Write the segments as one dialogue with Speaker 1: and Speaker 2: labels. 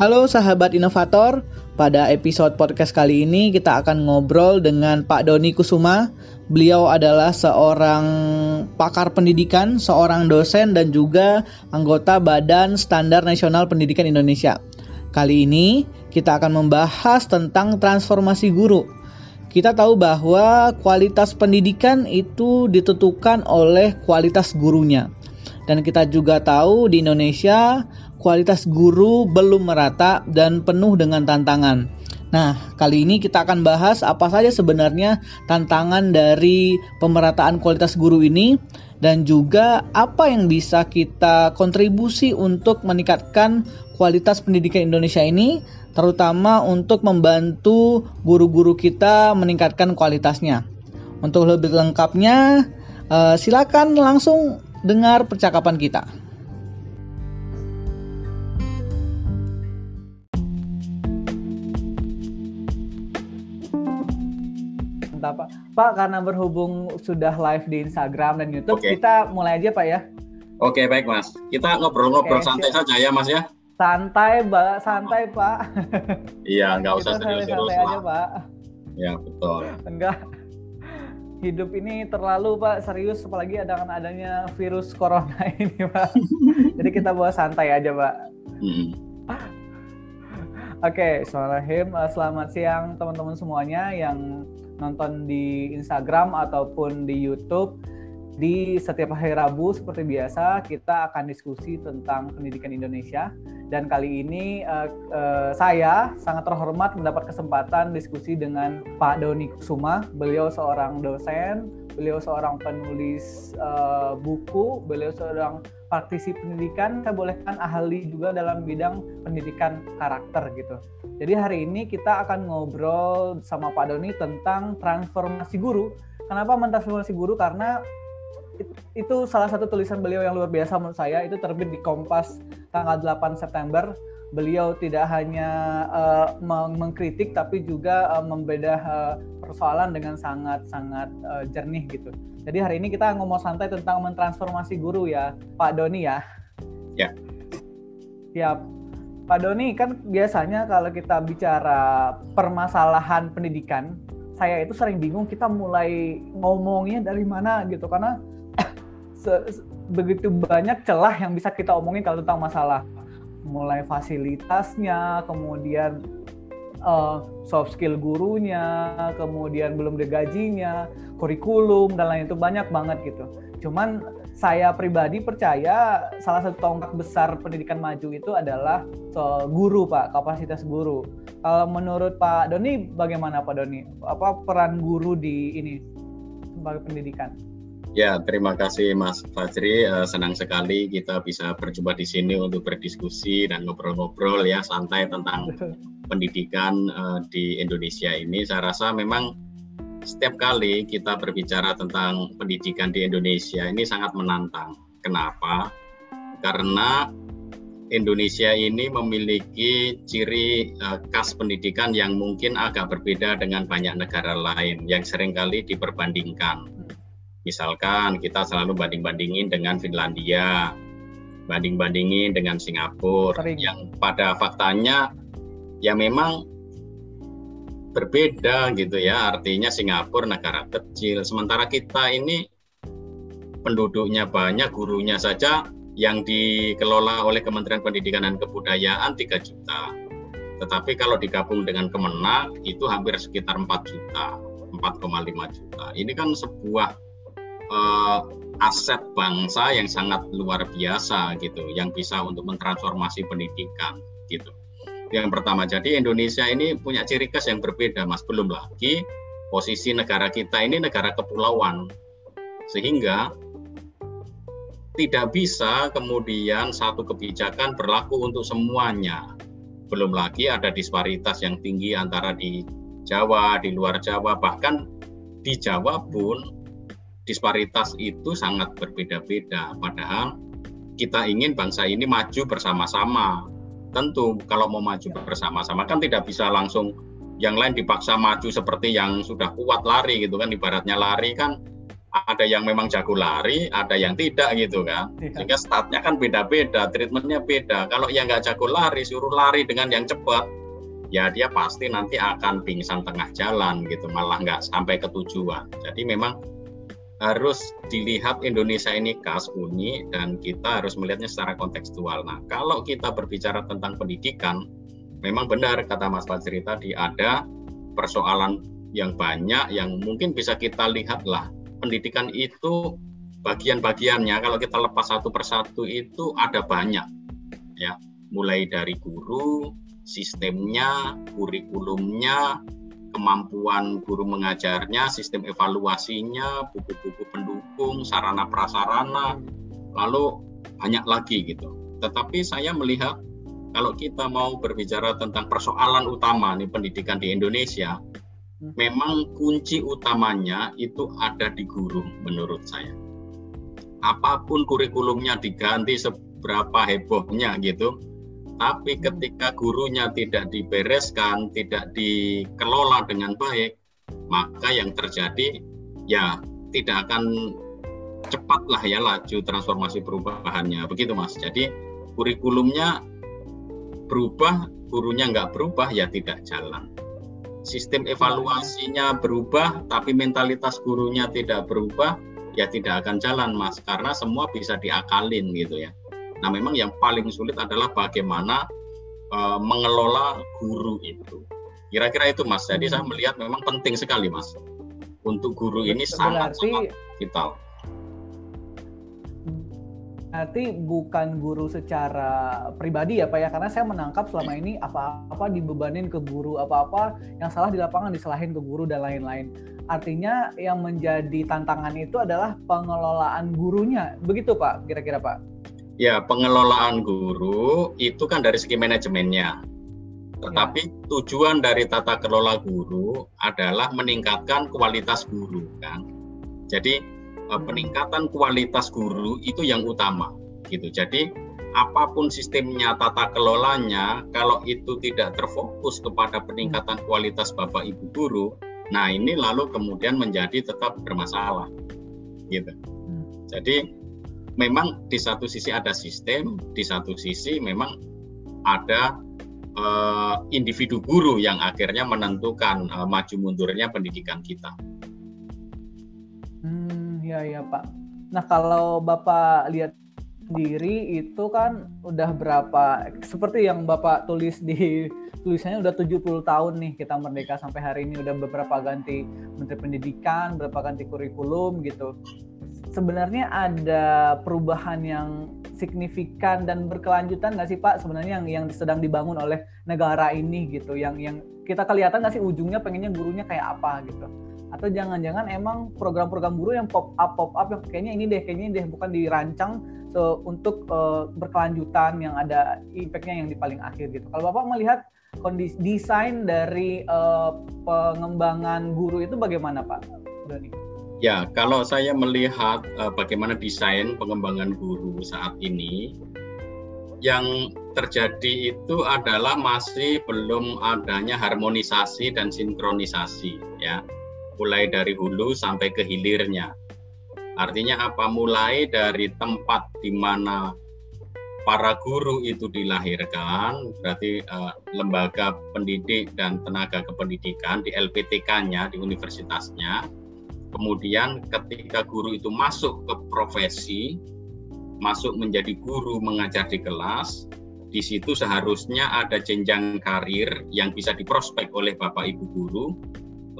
Speaker 1: Halo sahabat inovator, pada episode podcast kali ini kita akan ngobrol dengan Pak Doni Kusuma. Beliau adalah seorang pakar pendidikan, seorang dosen dan juga anggota Badan Standar Nasional Pendidikan Indonesia. Kali ini kita akan membahas tentang transformasi guru. Kita tahu bahwa kualitas pendidikan itu ditentukan oleh kualitas gurunya. Dan kita juga tahu di Indonesia kualitas guru belum merata dan penuh dengan tantangan. Nah, kali ini kita akan bahas apa saja sebenarnya tantangan dari pemerataan kualitas guru ini dan juga apa yang bisa kita kontribusi untuk meningkatkan kualitas pendidikan Indonesia ini terutama untuk membantu guru-guru kita meningkatkan kualitasnya. Untuk lebih lengkapnya, eh, silakan langsung dengar percakapan kita. Entah, Pak. Pak, karena berhubung sudah live di Instagram dan YouTube, okay. kita mulai aja Pak ya.
Speaker 2: Oke, baik Mas. Kita ngobrol-ngobrol okay, santai saja ya Mas ya.
Speaker 1: Santai, Mbak. Santai, Pak.
Speaker 2: iya, nggak usah
Speaker 1: serius-serius aja, Pak.
Speaker 2: Ya, betul.
Speaker 1: Enggak. Hidup ini terlalu, Pak, serius apalagi ada adanya virus corona ini, Pak. Jadi kita bawa santai aja, Pak. Hmm. Oke, okay, selamat siang teman-teman semuanya yang nonton di Instagram ataupun di YouTube di setiap hari Rabu seperti biasa kita akan diskusi tentang pendidikan Indonesia dan kali ini uh, uh, saya sangat terhormat mendapat kesempatan diskusi dengan Pak Doni Kusuma. Beliau seorang dosen, beliau seorang penulis uh, buku, beliau seorang praktisi pendidikan, saya bolehkan ahli juga dalam bidang pendidikan karakter gitu. Jadi hari ini kita akan ngobrol sama Pak Doni tentang transformasi guru. Kenapa mentransformasi guru? Karena itu salah satu tulisan beliau yang luar biasa menurut saya itu terbit di Kompas tanggal 8 September beliau tidak hanya uh, mengkritik tapi juga uh, membedah uh, persoalan dengan sangat-sangat uh, jernih gitu. Jadi hari ini kita ngomong santai tentang mentransformasi guru ya, Pak Doni ya.
Speaker 2: Ya.
Speaker 1: Siap. Pak Doni kan biasanya kalau kita bicara permasalahan pendidikan, saya itu sering bingung kita mulai ngomongnya dari mana gitu karena begitu banyak celah yang bisa kita omongin kalau tentang masalah mulai fasilitasnya, kemudian uh, soft skill gurunya, kemudian belum gajinya, kurikulum dan lain itu banyak banget gitu. Cuman saya pribadi percaya salah satu tonggak besar pendidikan maju itu adalah soal guru Pak, kapasitas guru. Kalau menurut Pak Doni bagaimana Pak Doni? Apa peran guru di ini sebagai pendidikan?
Speaker 2: Ya, terima kasih Mas Fajri. Uh, senang sekali kita bisa berjumpa di sini untuk berdiskusi dan ngobrol-ngobrol ya santai tentang pendidikan uh, di Indonesia ini. Saya rasa memang setiap kali kita berbicara tentang pendidikan di Indonesia ini sangat menantang. Kenapa? Karena Indonesia ini memiliki ciri uh, khas pendidikan yang mungkin agak berbeda dengan banyak negara lain yang sering kali diperbandingkan Misalkan kita selalu banding-bandingin dengan Finlandia, banding-bandingin dengan Singapura, Sering. yang pada faktanya ya memang berbeda gitu ya. Artinya Singapura negara kecil, sementara kita ini penduduknya banyak, gurunya saja yang dikelola oleh Kementerian Pendidikan dan Kebudayaan 3 juta. Tetapi kalau digabung dengan Kemenak itu hampir sekitar 4 juta, 4,5 juta. Ini kan sebuah uh, aset bangsa yang sangat luar biasa gitu yang bisa untuk mentransformasi pendidikan gitu. Yang pertama jadi Indonesia ini punya ciri khas yang berbeda Mas belum lagi posisi negara kita ini negara kepulauan sehingga tidak bisa kemudian satu kebijakan berlaku untuk semuanya. Belum lagi ada disparitas yang tinggi antara di Jawa, di luar Jawa, bahkan di Jawa pun disparitas itu sangat berbeda-beda. Padahal kita ingin bangsa ini maju bersama-sama. Tentu kalau mau maju bersama-sama kan tidak bisa langsung yang lain dipaksa maju seperti yang sudah kuat lari gitu kan ibaratnya lari kan ada yang memang jago lari, ada yang tidak gitu kan. Ya. Sehingga startnya kan beda-beda, treatmentnya beda. Kalau yang nggak jago lari, suruh lari dengan yang cepat, ya dia pasti nanti akan pingsan tengah jalan gitu, malah nggak sampai ke tujuan. Jadi memang harus dilihat Indonesia ini khas unik dan kita harus melihatnya secara kontekstual. Nah, kalau kita berbicara tentang pendidikan, memang benar kata Mas Fajri tadi ada persoalan yang banyak yang mungkin bisa kita lihatlah pendidikan itu bagian-bagiannya kalau kita lepas satu persatu itu ada banyak ya mulai dari guru sistemnya kurikulumnya kemampuan guru mengajarnya sistem evaluasinya buku-buku pendukung sarana prasarana. Lalu banyak lagi gitu. Tetapi saya melihat kalau kita mau berbicara tentang persoalan utama nih pendidikan di Indonesia memang kunci utamanya itu ada di guru menurut saya. Apa pun kurikulumnya diganti seberapa hebohnya gitu, tapi ketika gurunya tidak dibereskan, tidak dikelola dengan baik, maka yang terjadi ya tidak akan cepat lah ya laju transformasi perubahannya. Begitu mas. Jadi kurikulumnya berubah, gurunya nggak berubah ya tidak jalan. Sistem evaluasinya berubah tapi mentalitas gurunya tidak berubah ya tidak akan jalan mas. Karena semua bisa diakalin gitu ya nah memang yang paling sulit adalah bagaimana uh, mengelola guru itu. Kira-kira itu mas. Jadi saya hmm. melihat memang penting sekali mas. Untuk guru ini sangat sangat vital.
Speaker 1: Berarti bukan guru secara pribadi ya Pak ya, karena saya menangkap selama ini apa-apa dibebanin ke guru, apa-apa yang salah di lapangan disalahin ke guru dan lain-lain. Artinya yang menjadi tantangan itu adalah pengelolaan gurunya, begitu Pak, kira-kira Pak?
Speaker 2: Ya, pengelolaan guru itu kan dari segi manajemennya. Tetapi ya. tujuan dari tata kelola guru adalah meningkatkan kualitas guru kan. Jadi Eh, peningkatan kualitas guru itu yang utama gitu. Jadi apa pun sistemnya tata kelolanya kalau itu tidak terfokus kepada peningkatan kualitas Bapak Ibu guru, nah ini lalu kemudian menjadi tetap bermasalah gitu. Jadi memang di satu sisi ada sistem, di satu sisi memang ada uh, individu guru yang akhirnya menentukan uh, maju mundurnya pendidikan kita.
Speaker 1: Iya iya Pak. Nah kalau Bapak lihat sendiri itu kan udah berapa seperti yang Bapak tulis di tulisannya udah 70 tahun nih kita merdeka sampai hari ini udah beberapa ganti menteri pendidikan, beberapa ganti kurikulum gitu. Sebenarnya ada perubahan yang signifikan dan berkelanjutan nggak sih Pak? Sebenarnya yang yang sedang dibangun oleh negara ini gitu yang yang kita kelihatan nggak sih ujungnya pengennya gurunya kayak apa gitu? Atau jangan-jangan emang program-program guru yang pop up pop up yang kayaknya ini deh kayaknya ini deh bukan dirancang so, untuk uh, berkelanjutan yang ada impactnya yang di paling akhir gitu. Kalau bapak melihat kondisi desain dari uh, pengembangan guru itu bagaimana pak? Dani?
Speaker 2: Ya, kalau saya melihat uh, bagaimana desain pengembangan guru saat ini, yang terjadi itu adalah masih belum adanya harmonisasi dan sinkronisasi, ya mulai dari hulu sampai ke hilirnya. Artinya apa? Mulai dari tempat di mana para guru itu dilahirkan, berarti uh, lembaga pendidik dan tenaga kependidikan di LPTK-nya, di universitasnya. Kemudian ketika guru itu masuk ke profesi, masuk menjadi guru mengajar di kelas, di situ seharusnya ada jenjang karir yang bisa diprospek oleh Bapak Ibu guru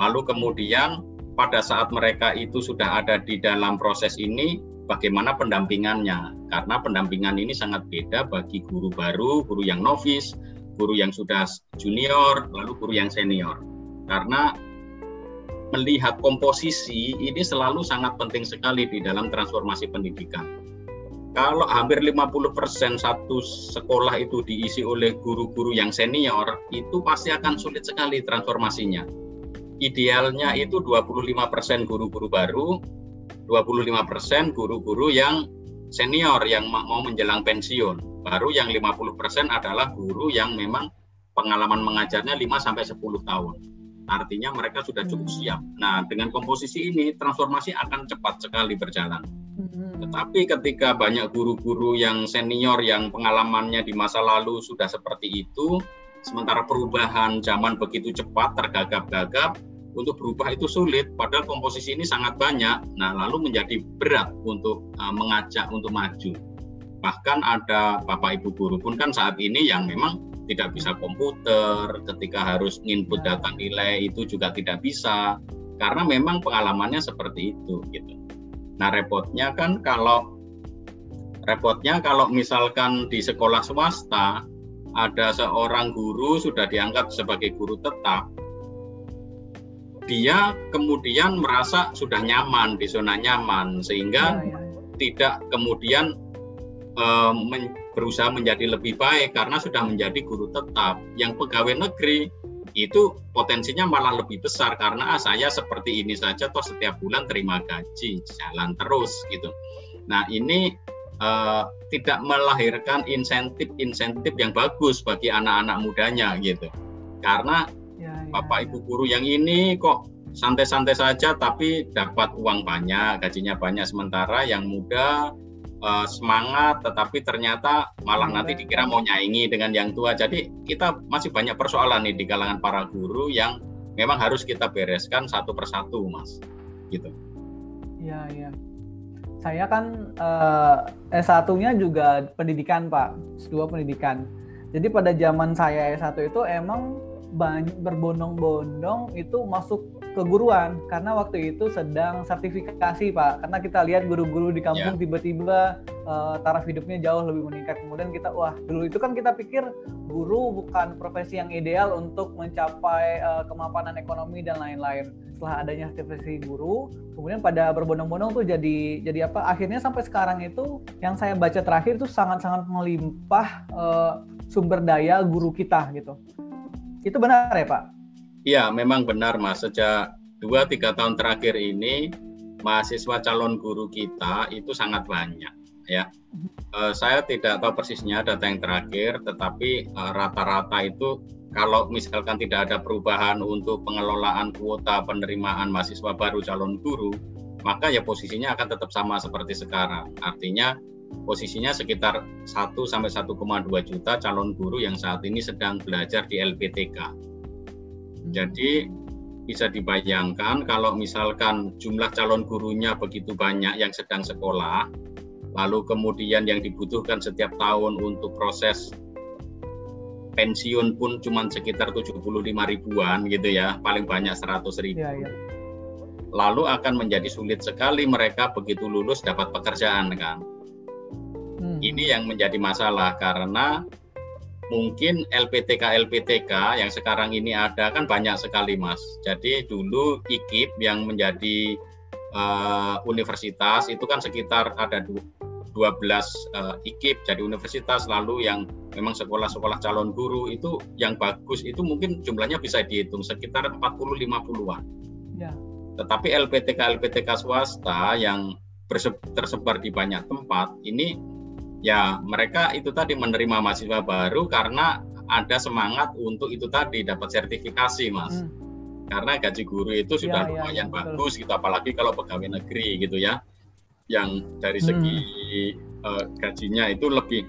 Speaker 2: Lalu kemudian pada saat mereka itu sudah ada di dalam proses ini, bagaimana pendampingannya? Karena pendampingan ini sangat beda bagi guru baru, guru yang novice, guru yang sudah junior, lalu guru yang senior. Karena melihat komposisi ini selalu sangat penting sekali di dalam transformasi pendidikan. Kalau hampir 50% satu sekolah itu diisi oleh guru-guru yang senior, itu pasti akan sulit sekali transformasinya idealnya itu 25% guru-guru baru, 25% guru-guru yang senior yang mau menjelang pensiun. Baru yang 50% adalah guru yang memang pengalaman mengajarnya 5 sampai 10 tahun. Artinya mereka sudah cukup hmm. siap. Nah, dengan komposisi ini transformasi akan cepat sekali berjalan. Hmm. Tetapi ketika banyak guru-guru yang senior yang pengalamannya di masa lalu sudah seperti itu, sementara perubahan zaman begitu cepat tergagap-gagap, untuk berubah itu sulit, padahal komposisi ini sangat banyak. Nah, lalu menjadi berat untuk uh, mengajak untuk maju. Bahkan ada bapak ibu guru pun kan saat ini yang memang tidak bisa komputer, ketika harus input data nilai itu juga tidak bisa, karena memang pengalamannya seperti itu gitu. Nah, repotnya kan kalau repotnya kalau misalkan di sekolah swasta ada seorang guru sudah diangkat sebagai guru tetap, dia kemudian merasa sudah nyaman di zona nyaman sehingga ya, ya. tidak kemudian men berusaha menjadi lebih baik karena sudah menjadi guru tetap. Yang pegawai negeri itu potensinya malah lebih besar karena ah, saya seperti ini saja toh setiap bulan terima gaji jalan terus gitu. Nah ini uh, tidak melahirkan insentif-insentif yang bagus bagi anak-anak mudanya gitu. Karena bapak ibu guru yang ini kok santai-santai saja tapi dapat uang banyak, gajinya banyak sementara yang muda uh, semangat tetapi ternyata malah nanti dikira mau nyaingi dengan yang tua. Jadi kita masih banyak persoalan nih di kalangan para guru yang memang harus kita bereskan satu persatu, Mas. Gitu.
Speaker 1: Iya, iya. Saya kan uh, S1-nya juga pendidikan, Pak. S2 pendidikan. Jadi pada zaman saya S1 itu emang banyak berbondong-bondong itu masuk keguruan karena waktu itu sedang sertifikasi pak karena kita lihat guru-guru di kampung yeah. tiba-tiba uh, taraf hidupnya jauh lebih meningkat kemudian kita wah dulu itu kan kita pikir guru bukan profesi yang ideal untuk mencapai uh, kemapanan ekonomi dan lain-lain setelah adanya sertifikasi guru kemudian pada berbondong-bondong tuh jadi jadi apa akhirnya sampai sekarang itu yang saya baca terakhir itu sangat-sangat melimpah uh, sumber daya guru kita gitu itu benar ya Pak?
Speaker 2: Iya, memang benar Mas. Sejak 2-3 tahun terakhir ini, mahasiswa calon guru kita itu sangat banyak. ya. Uh, saya tidak tahu persisnya data yang terakhir, tetapi eh, rata-rata itu kalau misalkan tidak ada perubahan untuk pengelolaan kuota penerimaan mahasiswa baru calon guru, maka ya posisinya akan tetap sama seperti sekarang. Artinya posisinya sekitar 1 sampai 1,2 juta calon guru yang saat ini sedang belajar di LPTK. Jadi bisa dibayangkan kalau misalkan jumlah calon gurunya begitu banyak yang sedang sekolah, lalu kemudian yang dibutuhkan setiap tahun untuk proses pensiun pun cuma sekitar 75 ribuan gitu ya, paling banyak 100 ribu. Ya, ya. Lalu akan menjadi sulit sekali mereka begitu lulus dapat pekerjaan kan Hmm. Ini yang menjadi masalah karena mungkin LPTK LPTK yang sekarang ini ada kan banyak sekali mas. Jadi dulu IKIP yang menjadi uh, universitas itu kan sekitar ada 12 uh, IKIP jadi universitas lalu yang memang sekolah-sekolah calon guru itu yang bagus itu mungkin jumlahnya bisa dihitung sekitar 40-50-an. Ya. Tetapi LPTK LPTK swasta yang tersebar di banyak tempat ini ya mereka itu tadi menerima mahasiswa baru karena ada semangat untuk itu tadi dapat sertifikasi mas. Hmm. karena gaji guru itu sudah ya, ya lumayan ya, bagus gitu apalagi kalau pegawai negeri gitu ya. Yang dari segi hmm. uh, gajinya itu lebih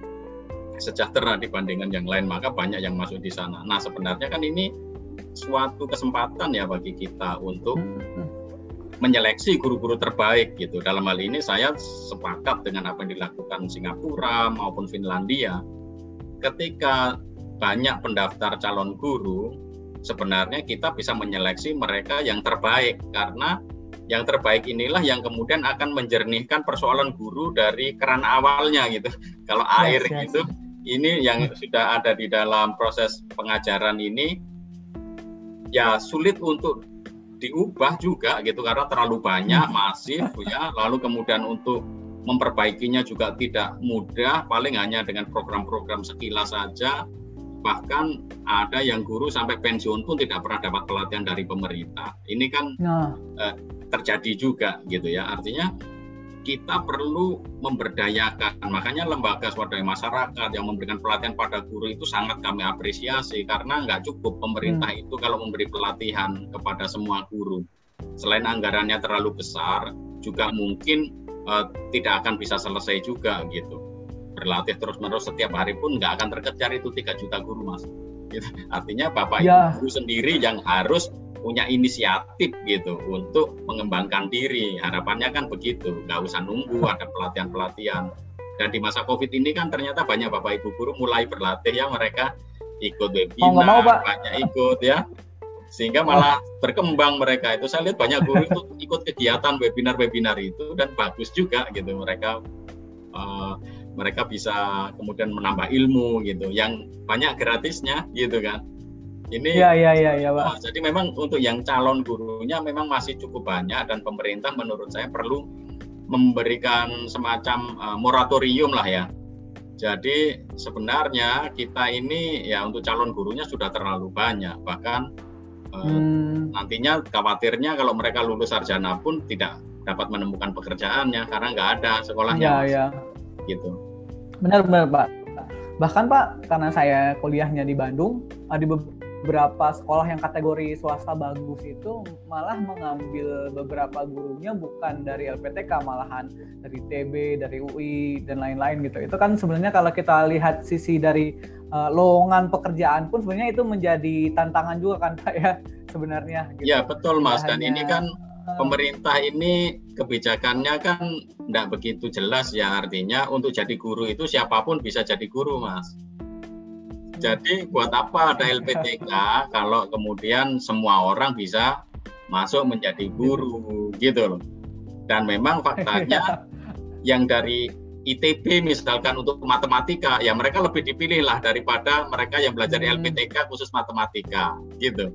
Speaker 2: sejahtera dibandingkan yang lain maka banyak yang masuk di sana. Nah sebenarnya kan ini suatu kesempatan ya bagi kita untuk hmm menyeleksi guru-guru terbaik gitu. Dalam hal ini saya sepakat dengan apa yang dilakukan Singapura maupun Finlandia. Ketika banyak pendaftar calon guru, sebenarnya kita bisa menyeleksi mereka yang terbaik karena yang terbaik inilah yang kemudian akan menjernihkan persoalan guru dari keran awalnya gitu. Kalau air yes, yes. gitu, ini yang sudah ada di dalam proses pengajaran ini ya sulit untuk diubah juga gitu karena terlalu banyak hmm. masif ya lalu kemudian untuk memperbaikinya juga tidak mudah paling hanya dengan program-program sekilas saja bahkan ada yang guru sampai pensiun pun tidak pernah dapat pelatihan dari pemerintah ini kan nah. eh, terjadi juga gitu ya artinya kita perlu memberdayakan. Makanya lembaga swadaya masyarakat yang memberikan pelatihan pada guru itu sangat kami apresiasi karena nggak cukup pemerintah hmm. itu kalau memberi pelatihan kepada semua guru. Selain anggarannya terlalu besar, juga mungkin uh, tidak akan bisa selesai juga gitu. Berlatih terus-menerus setiap hari pun nggak akan terkejar itu 3 juta guru mas. Gitu. Artinya bapak ya. ibu sendiri yang harus punya inisiatif gitu untuk mengembangkan diri. Harapannya kan begitu, nggak usah nunggu ada pelatihan-pelatihan. Dan di masa COVID ini kan ternyata banyak bapak ibu guru mulai berlatih ya mereka ikut webinar, oh, mau, Pak. banyak ikut ya, sehingga malah berkembang mereka itu. Saya lihat banyak guru itu ikut kegiatan webinar-webinar itu dan bagus juga gitu mereka. Uh, mereka bisa kemudian menambah ilmu gitu yang banyak gratisnya gitu kan ini ya, ya, ya, ya, Pak. jadi memang untuk yang calon gurunya memang masih cukup banyak dan pemerintah menurut saya perlu memberikan semacam uh, moratorium lah ya. Jadi sebenarnya kita ini ya untuk calon gurunya sudah terlalu banyak bahkan uh, hmm. nantinya khawatirnya kalau mereka lulus sarjana pun tidak dapat menemukan pekerjaannya karena nggak ada sekolahnya. Ya, ya. Gitu.
Speaker 1: Benar benar Pak. Bahkan Pak karena saya kuliahnya di Bandung di beberapa sekolah yang kategori swasta bagus itu malah mengambil beberapa gurunya bukan dari LPTK malahan dari TB, dari UI dan lain-lain gitu. Itu kan sebenarnya kalau kita lihat sisi dari uh, lowongan pekerjaan pun sebenarnya itu menjadi tantangan juga kan Pak ya sebenarnya.
Speaker 2: Gitu. Ya betul Mas dan ini kan pemerintah ini kebijakannya kan tidak begitu jelas ya artinya untuk jadi guru itu siapa pun bisa jadi guru Mas. Jadi buat apa ada LPTK kalau kemudian semua orang bisa masuk menjadi guru gitu loh. Dan memang faktanya yang dari ITB misalkan untuk matematika ya mereka lebih dipilih lah daripada mereka yang belajar hmm. LPTK khusus matematika gitu.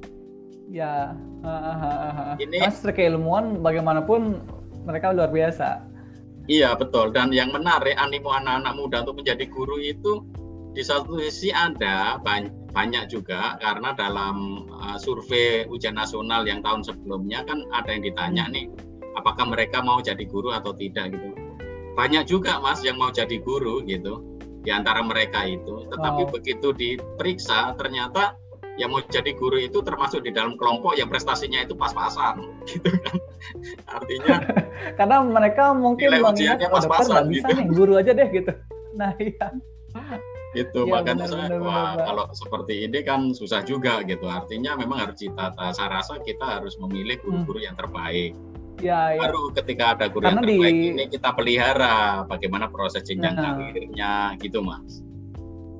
Speaker 1: Ya, ini Mas keilmuan bagaimanapun mereka luar biasa.
Speaker 2: Iya betul dan yang menarik animo anak-anak muda untuk menjadi guru itu di satu sisi ada banyak juga karena dalam uh, survei ujian nasional yang tahun sebelumnya kan ada yang ditanya hmm. nih apakah mereka mau jadi guru atau tidak gitu banyak juga mas yang mau jadi guru gitu di antara mereka itu tetapi wow. begitu diperiksa ternyata yang mau jadi guru itu termasuk di dalam kelompok yang prestasinya itu pas-pasan gitu kan artinya
Speaker 1: karena mereka mungkin mengingat pas-pasan gitu. bisa nih guru aja deh gitu nah iya
Speaker 2: gitu ya, makanya benar, saya benar, wah benar, kalau seperti ini kan susah juga gitu artinya memang harus ditata saya rasa kita harus memilih guru-guru hmm. yang terbaik ya, ya. baru ketika ada guru Karena yang terbaik di... ini kita pelihara bagaimana proses jenjang nah. karirnya gitu mas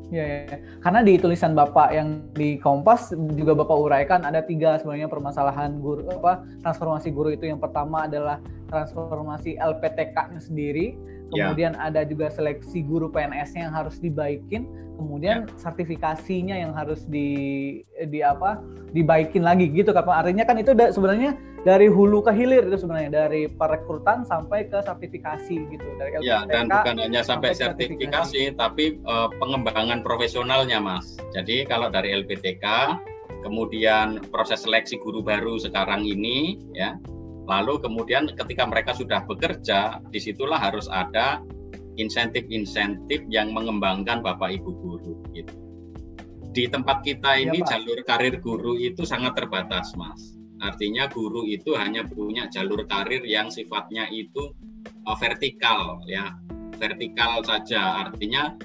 Speaker 1: Ya, ya, karena di tulisan Bapak yang di Kompas juga Bapak uraikan ada tiga sebenarnya permasalahan guru apa transformasi guru itu yang pertama adalah transformasi LPTK-nya sendiri. Kemudian ya. ada juga seleksi guru PNS-nya yang harus dibaikin, kemudian ya. sertifikasinya yang harus di di apa dibaikin lagi gitu kan artinya kan itu da, sebenarnya dari hulu ke hilir itu sebenarnya dari perekrutan sampai ke sertifikasi gitu dari
Speaker 2: LPTK, ya dan bukan hanya sampai, sampai sertifikasi, sertifikasi tapi uh, pengembangan profesionalnya mas jadi kalau dari LPTK kemudian proses seleksi guru baru sekarang ini ya Lalu kemudian ketika mereka sudah bekerja, di situlah harus ada insentif-insentif yang mengembangkan Bapak Ibu guru. Gitu. Di tempat kita iya, ini ya, jalur karir guru itu sangat terbatas, Mas. Artinya guru itu hanya punya jalur karir yang sifatnya itu uh, vertikal, ya, vertikal saja. Artinya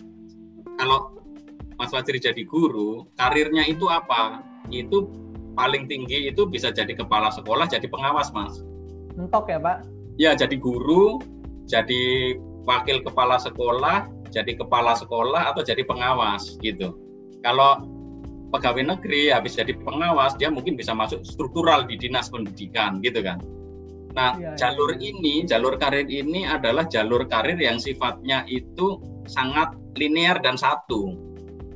Speaker 2: kalau Mas Fajri jadi guru, karirnya itu apa? Itu paling tinggi itu bisa jadi kepala sekolah, jadi pengawas, Mas
Speaker 1: mentok ya Pak?
Speaker 2: Ya jadi guru, jadi wakil kepala sekolah, jadi kepala sekolah atau jadi pengawas gitu. Kalau pegawai negeri habis jadi pengawas dia mungkin bisa masuk struktural di dinas pendidikan gitu kan. Nah, ya, jalur ya. ini, jalur karir ini adalah jalur karir yang sifatnya itu sangat linear dan satu.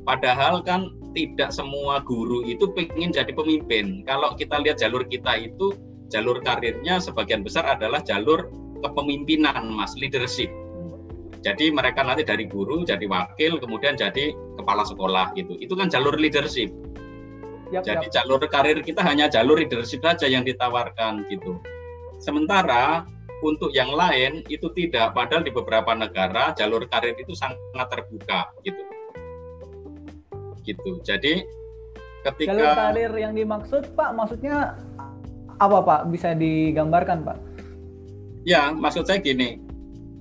Speaker 2: Padahal kan tidak semua guru itu pengen jadi pemimpin. Kalau kita lihat jalur kita itu jalur karirnya sebagian besar adalah jalur kepemimpinan mas leadership jadi mereka nanti dari guru jadi wakil kemudian jadi kepala sekolah gitu itu kan jalur leadership yep, jadi yep. jalur karir kita hanya jalur leadership saja yang ditawarkan gitu sementara untuk yang lain itu tidak. Padahal di beberapa negara jalur karir itu sangat terbuka gitu. Gitu. Jadi ketika
Speaker 1: jalur karir yang dimaksud Pak maksudnya apa Pak? Bisa digambarkan Pak?
Speaker 2: Ya, maksud saya gini.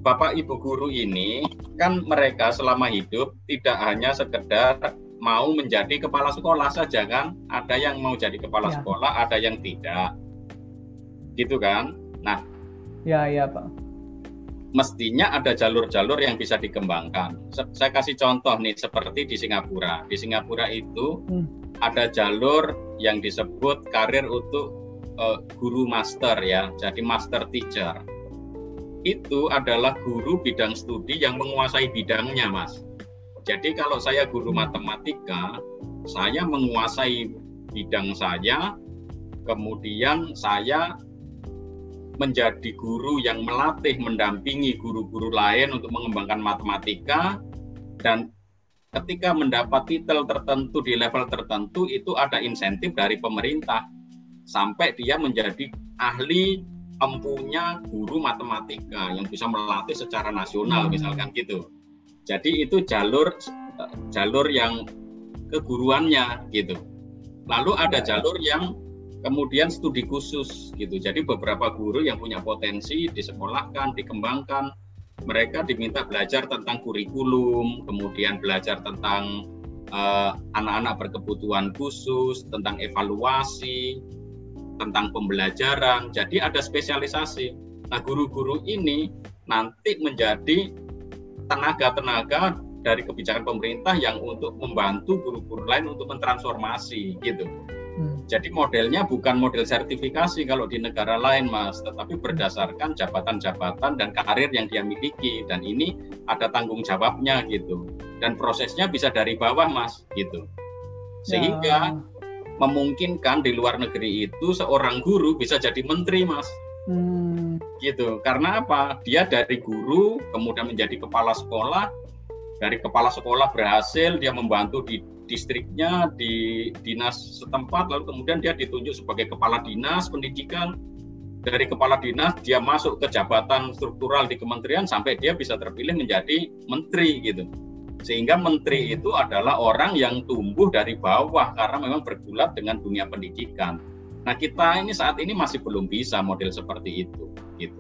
Speaker 2: Bapak Ibu guru ini kan mereka selama hidup tidak hanya sekedar mau menjadi kepala sekolah saja kan ada yang mau jadi kepala ya. sekolah ada yang tidak gitu kan nah
Speaker 1: ya ya pak
Speaker 2: mestinya ada jalur-jalur yang bisa dikembangkan saya kasih contoh nih seperti di Singapura di Singapura itu hmm. ada jalur yang disebut karir untuk uh, guru master ya jadi master teacher. Itu adalah guru bidang studi yang menguasai bidangnya mas. Jadi kalau saya guru matematika, saya menguasai bidang saya, kemudian saya menjadi guru yang melatih, mendampingi guru-guru lain untuk mengembangkan matematika, dan ketika mendapat titel tertentu di level tertentu itu ada insentif dari pemerintah sampai dia menjadi ahli empunya guru matematika yang bisa melatih secara nasional hmm. misalkan gitu. Jadi itu jalur jalur yang keguruannya gitu. Lalu ada jalur yang kemudian studi khusus gitu. Jadi beberapa guru yang punya potensi disekolahkan, dikembangkan, mereka diminta belajar tentang kurikulum, kemudian belajar tentang eh, anak-anak uh, berkebutuhan khusus, tentang evaluasi, tentang pembelajaran. Jadi ada spesialisasi. Nah, guru-guru ini nanti menjadi tenaga-tenaga dari kebijakan pemerintah yang untuk membantu guru-guru lain untuk mentransformasi gitu. Hmm. Jadi modelnya bukan model sertifikasi kalau di negara lain Mas, tetapi berdasarkan jabatan-jabatan dan karir yang dia miliki dan ini ada tanggung jawabnya gitu. Dan prosesnya bisa dari bawah Mas gitu. Sehingga ya. Memungkinkan di luar negeri itu seorang guru bisa jadi menteri Mas. Hmm. Gitu. Karena apa? Dia dari guru kemudian menjadi kepala sekolah. Dari kepala sekolah berhasil dia membantu di distriknya di dinas setempat lalu kemudian dia ditunjuk sebagai kepala dinas pendidikan. Dari kepala dinas dia masuk ke jabatan struktural di kementerian sampai dia bisa terpilih menjadi menteri gitu. Sehingga menteri itu adalah orang yang tumbuh dari bawah karena memang bergulat dengan dunia pendidikan Nah kita ini saat ini masih belum bisa model seperti itu, gitu.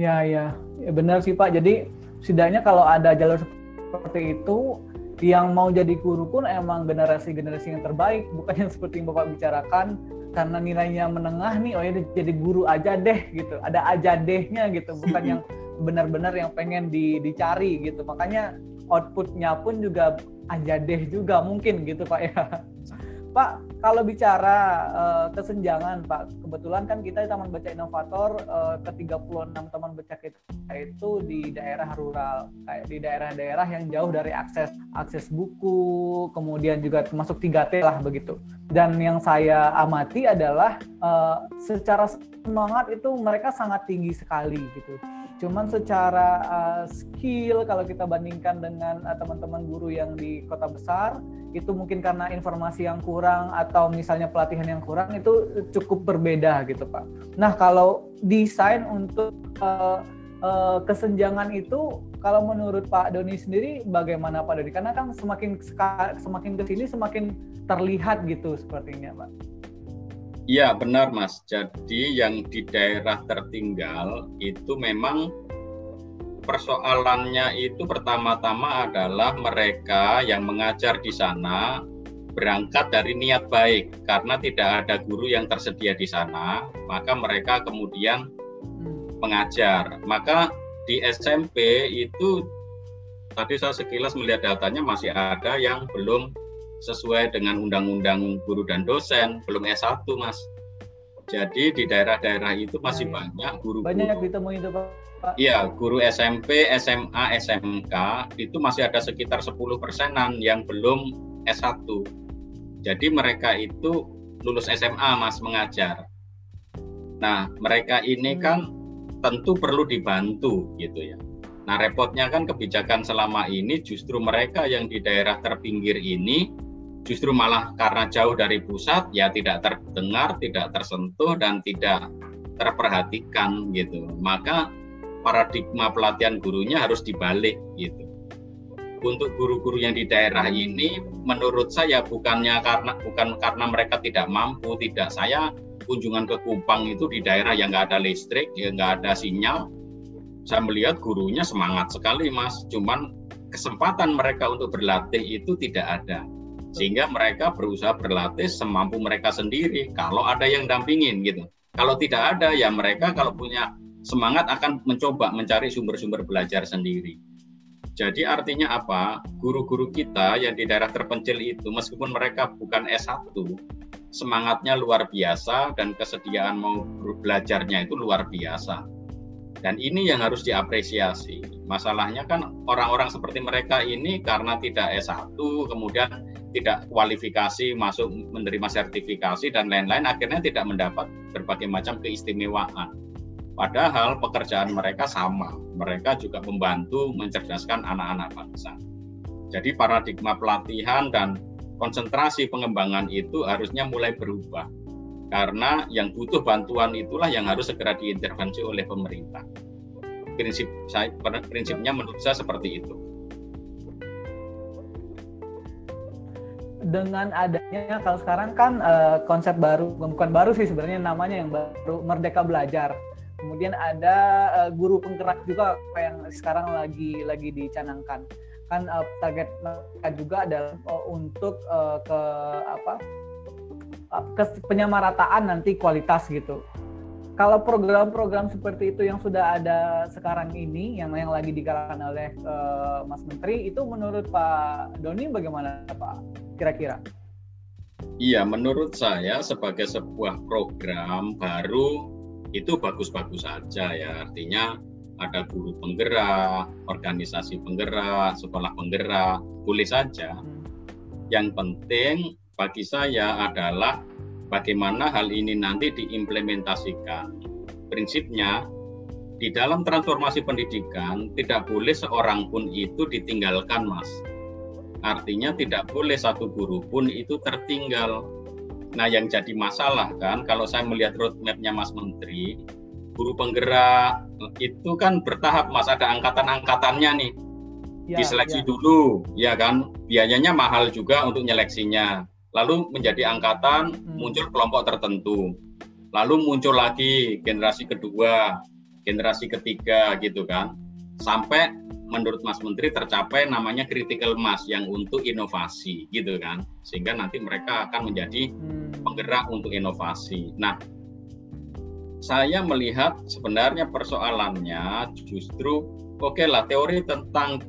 Speaker 1: Ya ya, ya benar sih Pak. Jadi setidaknya kalau ada jalur seperti itu, yang mau jadi guru pun emang generasi-generasi yang terbaik, bukan yang seperti yang Bapak bicarakan karena nilainya menengah nih, oh ya jadi guru aja deh gitu. Ada aja dehnya gitu, bukan yang benar-benar yang pengen di, dicari gitu. Makanya outputnya pun juga aja deh juga mungkin gitu Pak ya. Pak, kalau bicara uh, kesenjangan Pak, kebetulan kan kita di Taman Baca Inovator uh, ke 36 teman baca kita itu di daerah rural, kayak di daerah-daerah yang jauh dari akses akses buku, kemudian juga termasuk 3T lah begitu. Dan yang saya amati adalah uh, secara semangat itu mereka sangat tinggi sekali gitu. Cuman secara uh, skill kalau kita bandingkan dengan teman-teman uh, guru yang di kota besar itu mungkin karena informasi yang kurang atau misalnya pelatihan yang kurang itu cukup berbeda gitu Pak. Nah kalau desain untuk uh, uh, kesenjangan itu kalau menurut Pak Doni sendiri bagaimana Pak Doni? Karena kan semakin semakin ke sini semakin terlihat gitu sepertinya Pak.
Speaker 2: Iya benar Mas. Jadi yang di daerah tertinggal itu memang persoalannya itu pertama-tama adalah mereka yang mengajar di sana berangkat dari niat baik karena tidak ada guru yang tersedia di sana maka mereka kemudian hmm. mengajar maka di SMP itu tadi saya sekilas melihat datanya masih ada yang belum sesuai dengan undang-undang guru dan dosen belum S1 Mas jadi di daerah-daerah itu masih iya, iya. banyak guru, -guru
Speaker 1: banyak ditemui itu Pak
Speaker 2: Iya, guru SMP, SMA, SMK itu masih ada sekitar 10 persenan yang belum S1. Jadi mereka itu lulus SMA Mas mengajar. Nah, mereka ini hmm. kan tentu perlu dibantu gitu ya. Nah, repotnya kan kebijakan selama ini justru mereka yang di daerah terpinggir ini justru malah karena jauh dari pusat ya tidak terdengar, tidak tersentuh dan tidak terperhatikan gitu. Maka paradigma pelatihan gurunya harus dibalik gitu. Untuk guru-guru yang di daerah ini menurut saya bukannya karena bukan karena mereka tidak mampu, tidak saya kunjungan ke Kupang itu di daerah yang nggak ada listrik, ya nggak ada sinyal. Saya melihat gurunya semangat sekali mas, cuman kesempatan mereka untuk berlatih itu tidak ada sehingga mereka berusaha berlatih semampu mereka sendiri kalau ada yang dampingin gitu. Kalau tidak ada ya mereka kalau punya semangat akan mencoba mencari sumber-sumber belajar sendiri. Jadi artinya apa? Guru-guru kita yang di daerah terpencil itu meskipun mereka bukan S1 semangatnya luar biasa dan kesediaan mau belajarnya itu luar biasa dan ini yang harus diapresiasi. Masalahnya kan orang-orang seperti mereka ini karena tidak S1 kemudian tidak kualifikasi masuk menerima sertifikasi dan lain-lain akhirnya tidak mendapat berbagai macam keistimewaan. Padahal pekerjaan mereka sama, mereka juga membantu mencerdaskan anak-anak bangsa. Jadi paradigma pelatihan dan konsentrasi pengembangan itu harusnya mulai berubah. Karena yang butuh bantuan itulah yang harus segera diintervensi oleh pemerintah. Prinsip saya prinsipnya menurut saya seperti itu.
Speaker 1: dengan adanya kalau sekarang kan uh, konsep baru bukan baru sih sebenarnya namanya yang baru Merdeka Belajar. Kemudian ada uh, guru penggerak juga yang sekarang lagi lagi dicanangkan. Kan uh, target mereka juga adalah untuk ke apa? Penyamarataan nanti kualitas gitu. Kalau program-program seperti itu yang sudah ada sekarang ini, yang yang lagi digalakkan oleh uh, Mas Menteri, itu menurut Pak Doni bagaimana Pak? kira-kira?
Speaker 2: Iya, menurut saya sebagai sebuah program baru itu bagus-bagus saja ya. Artinya ada guru penggerak, organisasi penggerak, sekolah penggerak, boleh saja. Hmm. Yang penting bagi saya adalah bagaimana hal ini nanti diimplementasikan. Prinsipnya di dalam transformasi pendidikan tidak boleh seorang pun itu ditinggalkan, Mas Artinya tidak boleh satu guru pun itu tertinggal. Nah yang jadi masalah kan kalau saya melihat roadmapnya Mas Menteri, guru penggerak itu kan bertahap Mas ada angkatan-angkatannya nih. Ya, Diseleksi ya. dulu, ya kan? Biayanya mahal juga untuk nyeleksinya. Lalu menjadi angkatan hmm. muncul kelompok tertentu. Lalu muncul lagi generasi kedua, generasi ketiga gitu kan. Sampai menurut Mas Menteri tercapai namanya critical mass yang untuk inovasi gitu kan sehingga nanti mereka akan menjadi hmm. penggerak untuk inovasi. Nah, saya melihat sebenarnya persoalannya justru oke okay lah teori tentang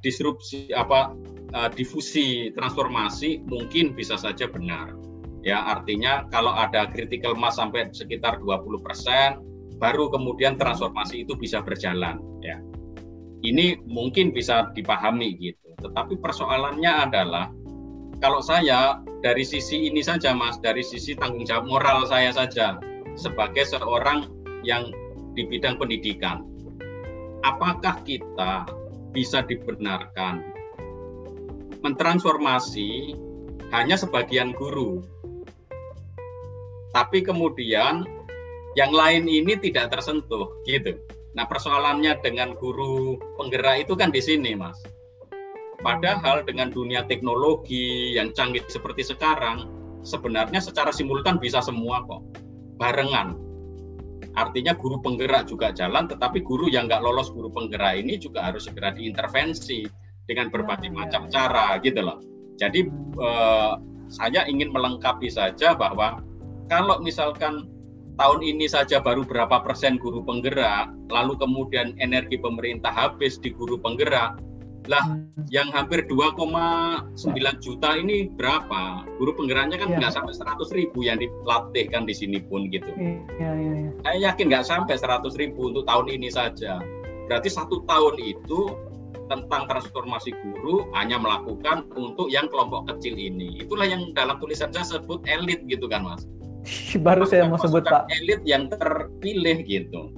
Speaker 2: disrupsi apa uh, difusi transformasi mungkin bisa saja benar. Ya, artinya kalau ada critical mass sampai sekitar 20% baru kemudian transformasi itu bisa berjalan ya ini mungkin bisa dipahami gitu. Tetapi persoalannya adalah kalau saya dari sisi ini saja Mas, dari sisi tanggung jawab moral saya saja sebagai seorang yang di bidang pendidikan. Apakah kita bisa dibenarkan mentransformasi hanya sebagian guru. Tapi kemudian yang lain ini tidak tersentuh gitu. Nah persoalannya dengan guru penggerak itu kan di sini mas. Padahal dengan dunia teknologi yang canggih seperti sekarang, sebenarnya secara simultan bisa semua kok, barengan. Artinya guru penggerak juga jalan, tetapi guru yang nggak lolos guru penggerak ini juga harus segera diintervensi dengan berbagai ya, macam ya. cara gitu loh. Jadi eh, saya ingin melengkapi saja bahwa kalau misalkan tahun ini saja baru berapa persen guru penggerak, lalu kemudian energi pemerintah habis di guru penggerak, lah hmm. yang hampir 2,9 juta ini berapa? Guru penggeraknya kan ya. nggak sampai 100 ribu yang dilatih kan di sini pun gitu. Ya, ya, ya. Saya yakin nggak sampai 100 ribu untuk tahun ini saja. Berarti satu tahun itu tentang transformasi guru hanya melakukan untuk yang kelompok kecil ini. Itulah yang dalam tulisan saya sebut elit gitu kan mas.
Speaker 1: Baru saya mau sebut Pak.
Speaker 2: Elit yang terpilih gitu.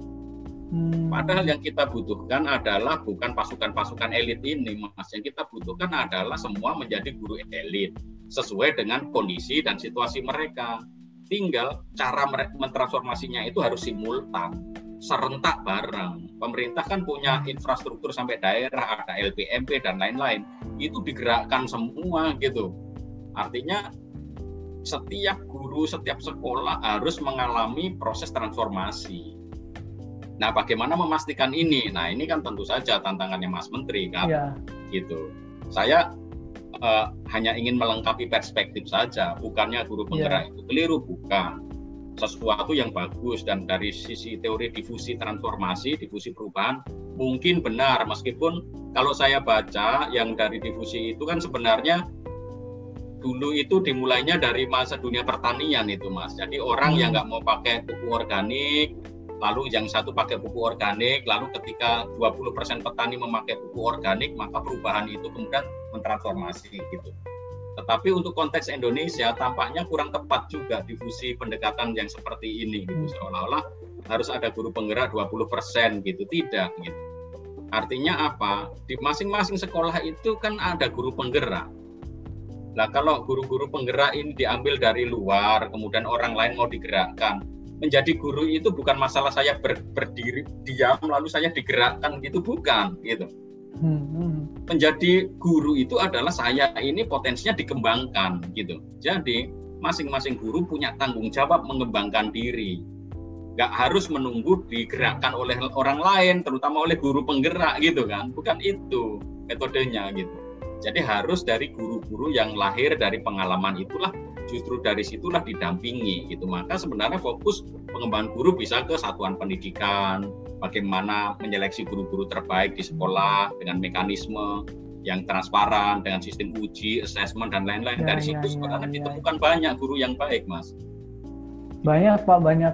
Speaker 2: Hmm. Padahal yang kita butuhkan adalah bukan pasukan-pasukan elit ini, Mas. Yang kita butuhkan adalah semua menjadi guru elit sesuai dengan kondisi dan situasi mereka. Tinggal cara mentransformasinya itu harus simultan, serentak bareng. Pemerintah kan punya infrastruktur sampai daerah, ada LPMP dan lain-lain. Itu digerakkan semua gitu. Artinya setiap guru, setiap sekolah harus mengalami proses transformasi. Nah, bagaimana memastikan ini? Nah, ini kan tentu saja tantangannya Mas Menteri kan, ya. gitu. Saya uh, hanya ingin melengkapi perspektif saja, bukannya guru penggerak ya. itu keliru, bukan. Sesuatu yang bagus dan dari sisi teori difusi transformasi, difusi perubahan mungkin benar. Meskipun kalau saya baca yang dari difusi itu kan sebenarnya dulu itu dimulainya dari masa dunia pertanian itu mas. Jadi orang yang hmm. nggak mau pakai pupuk organik lalu yang satu pakai pupuk organik lalu ketika 20% petani memakai pupuk organik maka perubahan itu kemudian mentransformasi gitu tetapi untuk konteks Indonesia tampaknya kurang tepat juga difusi pendekatan yang seperti ini gitu. Seolah-olah harus ada guru penggerak 20% gitu. Tidak gitu. Artinya apa? Di masing-masing sekolah itu kan ada guru penggerak. Nah kalau guru-guru penggerak ini diambil dari luar, kemudian orang lain mau digerakkan, menjadi guru itu bukan masalah saya ber, berdiri diam lalu saya digerakkan gitu. Bukan gitu. Menjadi guru itu adalah saya ini potensinya dikembangkan gitu. Jadi masing-masing guru punya tanggung jawab mengembangkan diri. Gak harus menunggu digerakkan oleh orang lain, terutama oleh guru penggerak gitu kan. Bukan itu metodenya gitu. Jadi harus dari guru-guru yang lahir dari pengalaman itulah justru dari situlah didampingi gitu. Maka sebenarnya fokus pengembangan guru bisa ke satuan pendidikan, bagaimana menyeleksi guru-guru terbaik di sekolah dengan mekanisme yang transparan dengan sistem uji, assessment dan lain-lain. Ya, dari ya, situ ya, sebenarnya ya, ditemukan ya. banyak guru yang baik, Mas.
Speaker 1: Banyak, Pak, banyak.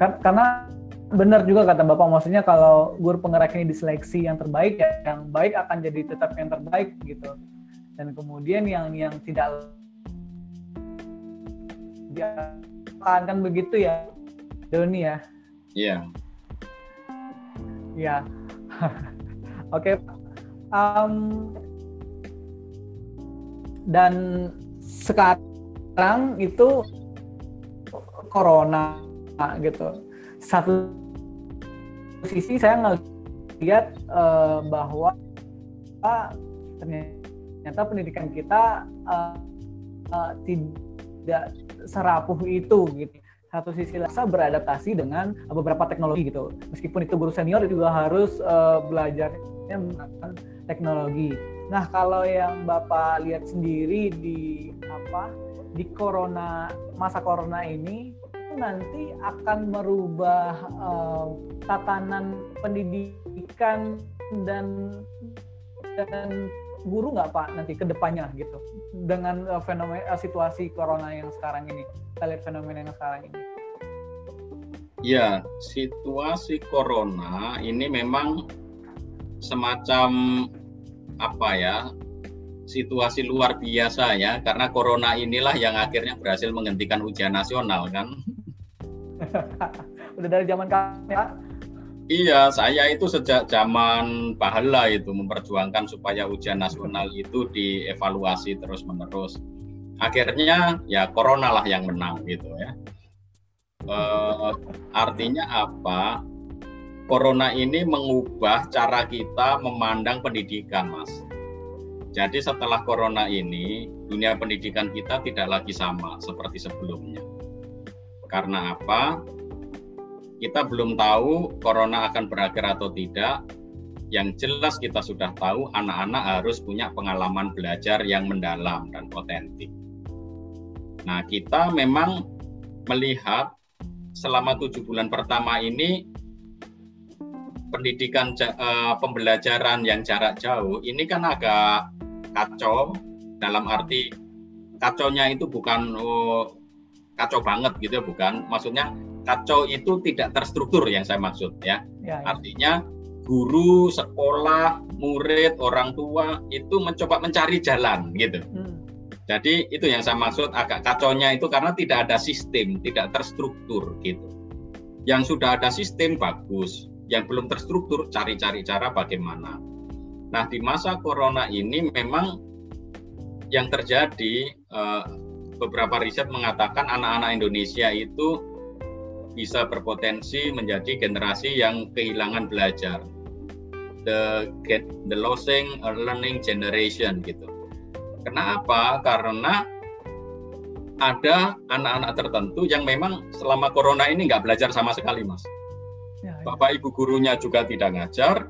Speaker 1: Karena benar juga kata Bapak maksudnya kalau guru penggerak ini diseleksi yang terbaik ya yang baik akan jadi tetap yang terbaik gitu. Dan kemudian yang yang tidak akan begitu ya Doni ya.
Speaker 2: Iya. Yeah.
Speaker 1: Iya. Oke. Um, dan sekarang itu corona gitu. Satu sisi saya ngelihat uh, bahwa uh, ternyata pendidikan kita uh, uh, tidak serapuh itu gitu. Satu sisi saya beradaptasi dengan beberapa teknologi gitu. Meskipun itu guru senior juga harus uh, belajarnya menggunakan teknologi. Nah kalau yang bapak lihat sendiri di apa di corona masa corona ini nanti akan merubah uh, tatanan pendidikan dan dan guru nggak pak nanti ke depannya gitu. Dengan uh, fenomena uh, situasi corona yang sekarang ini kita lihat fenomena yang sekarang ini.
Speaker 2: Ya situasi corona ini memang semacam apa ya situasi luar biasa ya karena corona inilah yang akhirnya berhasil menghentikan ujian nasional kan?
Speaker 1: Udah dari zaman kami.
Speaker 2: Iya, saya itu sejak zaman Pahala itu memperjuangkan supaya ujian nasional itu dievaluasi terus-menerus. Akhirnya ya corona lah yang menang gitu ya. E, artinya apa? Corona ini mengubah cara kita memandang pendidikan, Mas. Jadi setelah corona ini, dunia pendidikan kita tidak lagi sama seperti sebelumnya. Karena apa? Kita belum tahu corona akan berakhir atau tidak. Yang jelas kita sudah tahu anak-anak harus punya pengalaman belajar yang mendalam dan otentik. Nah, kita memang melihat selama tujuh bulan pertama ini pendidikan uh, pembelajaran yang jarak jauh ini kan agak kacau dalam arti kacaunya itu bukan oh, kacau banget gitu ya bukan maksudnya kacau itu tidak terstruktur yang saya maksud ya, ya, ya. artinya guru sekolah murid orang tua itu mencoba mencari jalan gitu. Hmm. jadi itu yang saya maksud agak kacaunya itu karena tidak ada sistem tidak terstruktur gitu. Yang sudah ada sistem bagus. Yang belum terstruktur cari-cari cara bagaimana. Nah di masa corona ini memang yang terjadi eh, beberapa riset mengatakan anak-anak Indonesia itu bisa berpotensi menjadi generasi yang kehilangan belajar. The get the losing learning generation gitu. Kenapa? Karena ada anak-anak tertentu yang memang selama corona ini nggak belajar sama sekali, Mas. Ya, ya. Bapak ibu gurunya juga tidak ngajar,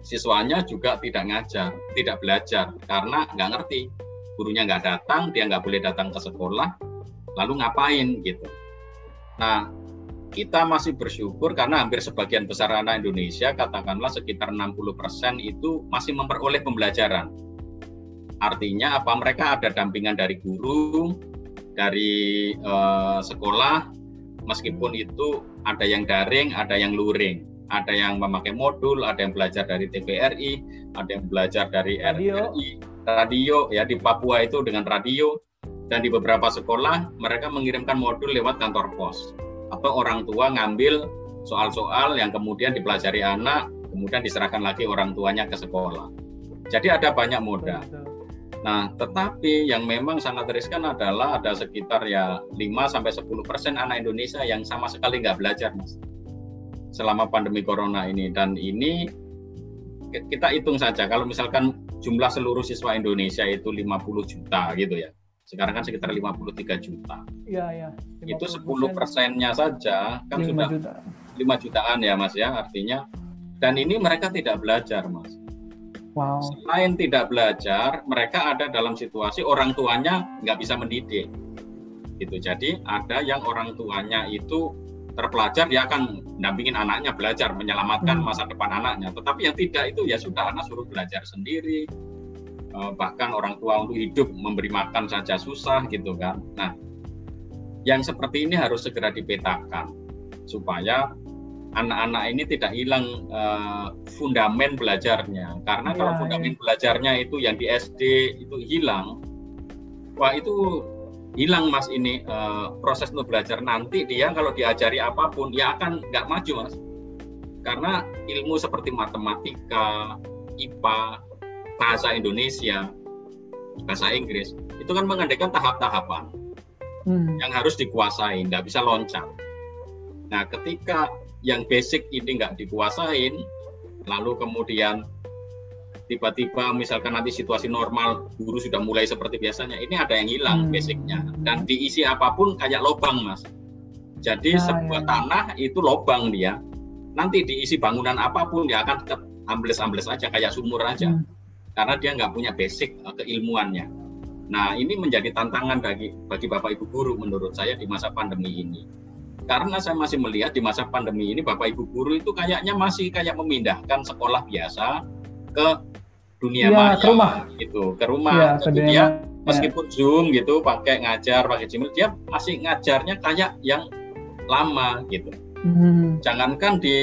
Speaker 2: siswanya juga tidak ngajar, tidak belajar karena nggak ngerti. Gurunya nggak datang, dia nggak boleh datang ke sekolah, lalu ngapain gitu. Nah, kita masih bersyukur karena hampir sebagian besar anak Indonesia, katakanlah sekitar 60% itu masih memperoleh pembelajaran. Artinya apa? Mereka ada dampingan dari guru, dari uh, sekolah, meskipun itu ada yang daring, ada yang luring, ada yang memakai modul, ada yang belajar dari TVRI, ada yang belajar dari radio. RRI, radio ya di Papua itu dengan radio, dan di beberapa sekolah mereka mengirimkan modul lewat kantor pos atau orang tua ngambil soal-soal yang kemudian dipelajari anak, kemudian diserahkan lagi orang tuanya ke sekolah. Jadi ada banyak moda. Nah, tetapi yang memang sangat riskan adalah ada sekitar ya 5 sampai 10 persen anak Indonesia yang sama sekali nggak belajar, Mas. Selama pandemi corona ini dan ini kita hitung saja kalau misalkan jumlah seluruh siswa Indonesia itu 50 juta gitu ya sekarang kan sekitar 53 juta.
Speaker 1: Iya, iya.
Speaker 2: Itu 10 persennya saja kan 5 sudah juta. 5 jutaan ya Mas ya artinya. Dan ini mereka tidak belajar Mas. Wow. Selain tidak belajar, mereka ada dalam situasi orang tuanya nggak bisa mendidik. Gitu. Jadi ada yang orang tuanya itu terpelajar dia akan dampingin anaknya belajar menyelamatkan hmm. masa depan anaknya. Tetapi yang tidak itu ya sudah anak suruh belajar sendiri, bahkan orang tua untuk hidup memberi makan saja susah gitu kan. Nah, yang seperti ini harus segera dipetakan supaya anak-anak ini tidak hilang uh, fundamen belajarnya. Karena ya, kalau iya. fundamen ya. belajarnya itu yang di SD itu hilang, wah itu hilang mas ini uh, proses untuk belajar nanti dia kalau diajari apa pun ya akan nggak maju mas. Karena ilmu seperti matematika, IPA, bahasa Indonesia, bahasa Inggris, itu kan mengadakan tahap-tahapan hmm. yang harus dikuasai, nggak bisa loncat. Nah, ketika yang basic ini nggak dikuasain, lalu kemudian tiba-tiba misalkan nanti situasi normal guru sudah mulai seperti biasanya ini ada yang hilang hmm. basicnya dan diisi apa pun kayak lubang mas jadi ya, sebuah ya. tanah itu lubang dia nanti diisi bangunan apa pun dia akan ambles-ambles aja kayak sumur aja hmm karena dia nggak punya basic uh, keilmuannya. Nah, ini menjadi tantangan bagi bagi Bapak Ibu guru menurut saya di masa pandemi ini. Karena saya masih melihat di masa pandemi ini Bapak Ibu guru itu kayaknya masih kayak memindahkan sekolah biasa ke dunia ya, maya ke rumah. gitu, ke rumah. Ya, Jadi dia ya. meskipun Zoom gitu pakai ngajar pakai Gmail dia masih ngajarnya kayak yang lama gitu. Hmm. Jangankan di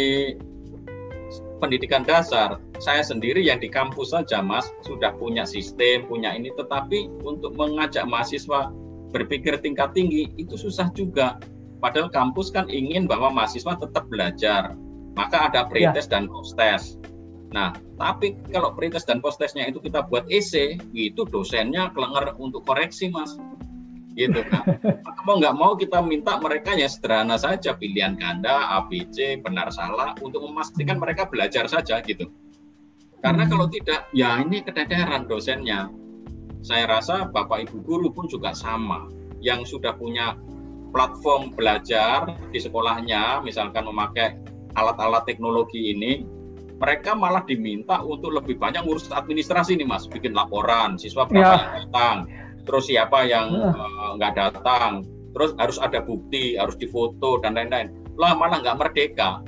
Speaker 2: pendidikan dasar, saya sendiri yang di kampus saja, Mas, sudah punya sistem, punya ini, tetapi untuk mengajak mahasiswa berpikir tingkat tinggi itu susah juga. Padahal kampus kan ingin bahwa mahasiswa tetap belajar, maka ada pretest ya. dan post-test. Nah, tapi kalau pretest dan post-testnya itu kita buat EC, itu dosennya kelenger untuk koreksi, Mas gitu kan. mau nggak mau kita minta mereka ya sederhana saja pilihan ganda ABC benar salah untuk memastikan mereka belajar saja gitu. Karena hmm. kalau tidak ya ini keteteran dosennya. Saya rasa Bapak Ibu guru pun juga sama yang sudah punya platform belajar di sekolahnya misalkan memakai alat-alat teknologi ini mereka malah diminta untuk lebih banyak ngurus administrasi nih mas bikin laporan siswa berapa ya. yang datang terus siapa yang eh, nggak uh, datang, terus harus ada bukti, harus difoto dan lain-lain. Lah malah nggak merdeka,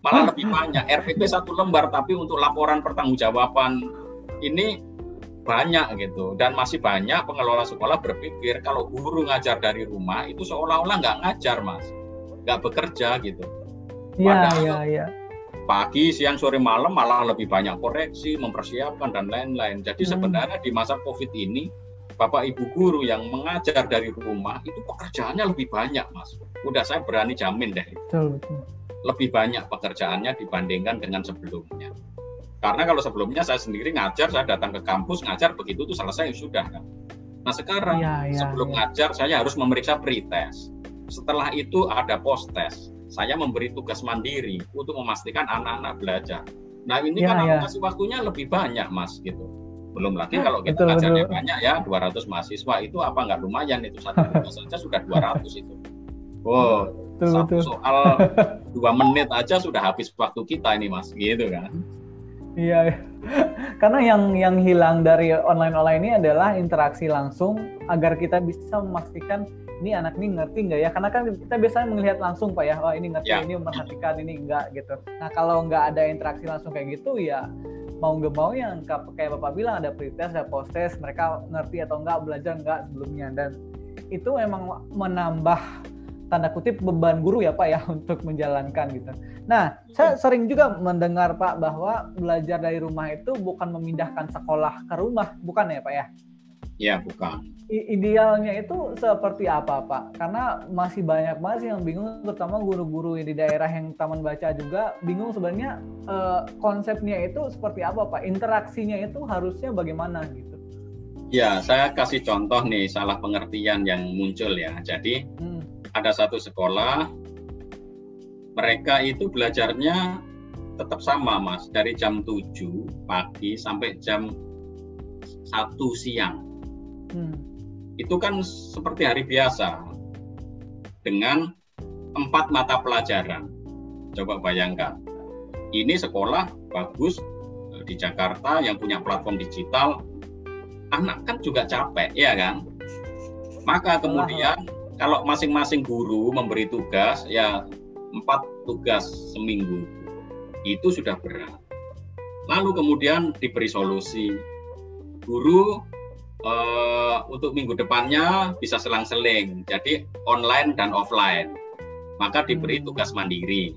Speaker 2: malah lebih banyak. RPP satu lembar tapi untuk laporan pertanggungjawaban ini banyak gitu dan masih banyak pengelola sekolah berpikir kalau guru ngajar dari rumah itu seolah-olah nggak ngajar mas, nggak bekerja gitu.
Speaker 1: Iya iya iya
Speaker 2: pagi, siang, sore, malam malah lebih banyak koreksi, mempersiapkan dan lain-lain. Jadi hmm. sebenarnya di masa COVID ini Bapak Ibu guru yang mengajar dari rumah itu pekerjaannya lebih banyak, Mas. Udah saya berani jamin deh. Betul, betul. Lebih banyak pekerjaannya dibandingkan dengan sebelumnya. Karena kalau sebelumnya saya sendiri ngajar, saya datang ke kampus ngajar begitu itu selesai sudah kan. Nah sekarang ya, ya, sebelum ya. ngajar saya harus memeriksa pretest. Setelah itu ada post test. Saya memberi tugas mandiri untuk memastikan anak-anak belajar. Nah ini ya, kan ya. kasih waktunya lebih banyak mas gitu. Belum lagi ya, kalau kita ngajarnya banyak ya 200 mahasiswa itu apa nggak lumayan itu satu tugas saja sudah 200 itu. Oh, betul, satu betul. soal dua menit aja sudah habis waktu kita ini mas, gitu kan?
Speaker 1: Iya, karena yang yang hilang dari online online ini adalah interaksi langsung agar kita bisa memastikan ini anak ini ngerti nggak ya? Karena kan kita biasanya melihat langsung pak ya, oh ini ngerti, ya. ini memperhatikan, ini enggak gitu. Nah kalau nggak ada interaksi langsung kayak gitu ya mau nggak mau yang kayak bapak bilang ada pretest, ada post test, mereka ngerti atau enggak belajar enggak sebelumnya dan itu memang menambah tanda kutip beban guru ya Pak ya untuk menjalankan gitu. Nah, saya sering juga mendengar Pak bahwa belajar dari rumah itu bukan memindahkan sekolah ke rumah, bukan ya Pak ya?
Speaker 2: Ya, bukan.
Speaker 1: I idealnya itu seperti apa Pak? Karena masih banyak banget yang bingung, terutama guru-guru di daerah yang taman baca juga bingung sebenarnya eh, konsepnya itu seperti apa Pak? Interaksinya itu harusnya bagaimana gitu?
Speaker 2: Ya, saya kasih contoh nih salah pengertian yang muncul ya. Jadi hmm ada satu sekolah mereka itu belajarnya tetap sama mas. Dari jam 7 pagi sampai jam 1 siang. Hmm. itu kan seperti hari biasa dengan empat mata pelajaran. Coba bayangkan ini sekolah bagus eh, di Jakarta yang punya platform digital anak kan juga capek ya kan? Maka kemudian kalau masing-masing guru memberi tugas ya empat tugas seminggu itu sudah berat. Lalu kemudian diberi solusi guru uh, untuk minggu depannya bisa selang-seling, jadi online dan offline. Maka diberi tugas mandiri.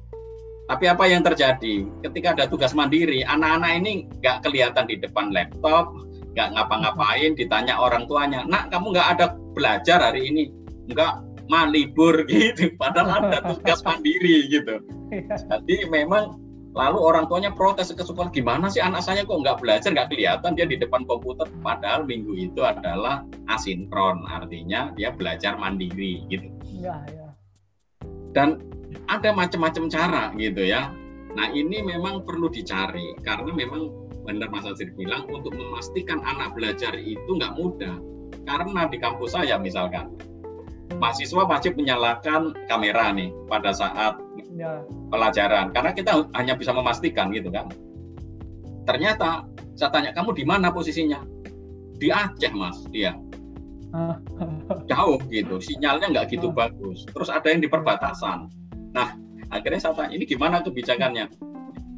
Speaker 2: Tapi apa yang terjadi ketika ada tugas mandiri, anak-anak ini nggak kelihatan di depan laptop, nggak ngapa-ngapain, ditanya orang tuanya, nak kamu nggak ada belajar hari ini? Enggak mah libur gitu. Padahal ada tugas mandiri gitu. Iya. jadi memang lalu orang tuanya protes ke sekolah gimana sih anak saya kok nggak belajar nggak kelihatan dia di depan komputer? Padahal minggu itu adalah asinkron artinya dia belajar mandiri gitu. Ya, ya. dan ada macam-macam cara gitu ya. Nah ini memang perlu dicari karena memang benar Mas Azir bilang untuk memastikan anak belajar itu nggak mudah. Karena di kampus saya misalkan mahasiswa wajib menyalakan kamera nih pada saat ya. pelajaran. Karena kita hanya bisa memastikan gitu kan. Ternyata saya tanya kamu di mana posisinya? Di Aceh mas. Dia jauh gitu sinyalnya nggak gitu bagus. Terus ada yang di perbatasan. Nah akhirnya saya tanya ini gimana kebijakannya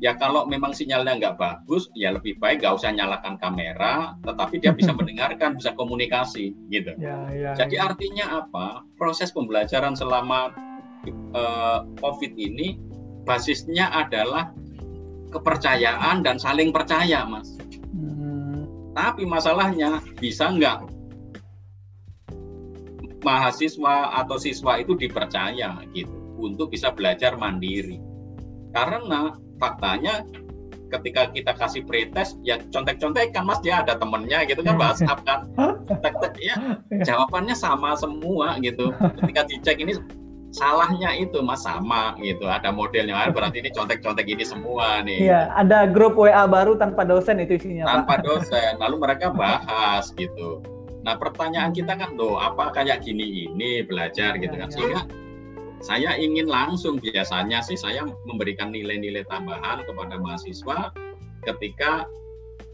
Speaker 2: ya kalau memang sinyalnya nggak bagus ya lebih baik nggak usah nyalakan kamera tetapi dia bisa mendengarkan bisa komunikasi gitu ya, ya, jadi ya. artinya apa proses pembelajaran selama uh, covid ini basisnya adalah kepercayaan dan saling percaya mas hmm. tapi masalahnya bisa nggak mahasiswa atau siswa itu dipercaya gitu untuk bisa belajar mandiri karena faktanya ketika kita kasih pretest ya contek-contek kan mas dia ada temennya gitu kan WhatsApp kan. Ya. Jawabannya sama semua gitu. Ketika dicek ini salahnya itu mas sama gitu. Ada modelnya ah, berarti ini contek-contek ini semua nih.
Speaker 1: Iya ada grup WA baru tanpa dosen itu isinya
Speaker 2: tanpa Pak. dosen lalu mereka bahas gitu. Nah pertanyaan kita kan loh apa kayak gini ini belajar gitu kan. Iya, iya. sehingga saya ingin langsung biasanya sih saya memberikan nilai-nilai tambahan kepada mahasiswa ketika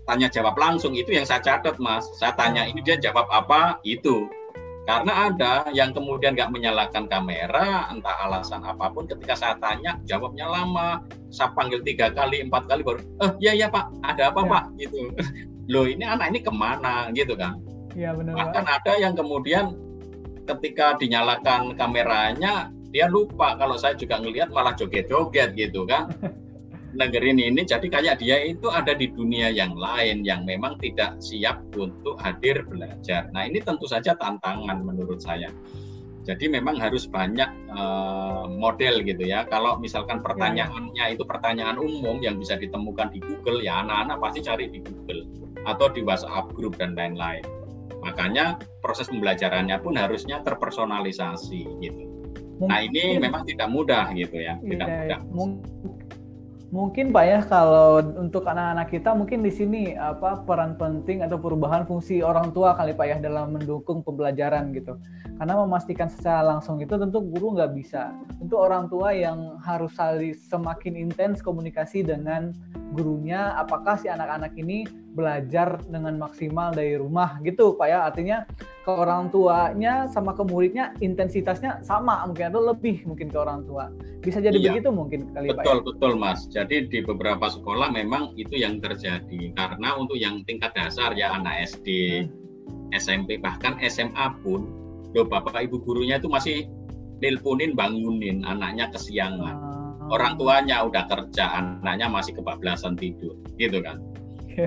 Speaker 2: tanya jawab langsung. Itu yang saya catat mas. Saya tanya ini dia jawab apa? Itu. Karena ada yang kemudian nggak menyalakan kamera entah alasan apa pun ketika saya tanya jawabnya lama. Saya panggil tiga kali empat kali baru eh ya ya pak. Ada apa ya. pak? Gitu. Loh ini anak ini ke mana? Gitu kan. Ya, benar, bahkan ada yang kemudian ketika dinyalakan kameranya dia lupa kalau saya juga ngelihat malah joget-joget gitu kan negeri ini jadi kayak dia itu ada di dunia yang lain yang memang tidak siap untuk hadir belajar nah ini tentu saja tantangan menurut saya jadi memang harus banyak uh, model gitu ya. Kalau misalkan ya, ya. pertanyaannya itu pertanyaan umum yang bisa ditemukan di Google ya anak-anak pasti cari di Google atau di WhatsApp group dan lain-lain. Makanya proses pembelajarannya pun harusnya terpersonalisasi gitu. Mungkin, nah ini memang tidak mudah gitu ya, tidak
Speaker 1: iya, mudah mungkin Pak ya kalau untuk anak-anak kita mungkin di sini apa peran penting atau perubahan fungsi orang tua kali Pak ya dalam mendukung pembelajaran gitu. Karena memastikan secara langsung itu tentu guru nggak bisa. Tentu orang tua yang harus semakin intens komunikasi dengan gurunya apakah si anak-anak ini belajar dengan maksimal dari rumah gitu Pak ya. Artinya ke orang tuanya sama ke muridnya intensitasnya sama mungkin atau lebih mungkin ke orang tua. Bisa jadi iya, begitu mungkin kali
Speaker 2: betul, Pak. Betul ya? betul Mas. Jadi di beberapa sekolah memang itu yang terjadi karena untuk yang tingkat dasar ya anak SD, hmm. SMP bahkan SMA pun loh Bapak Ibu gurunya itu masih nelponin bangunin anaknya kesiangan. Hmm. Orang tuanya udah kerja, anaknya masih kebablasan tidur, gitu kan.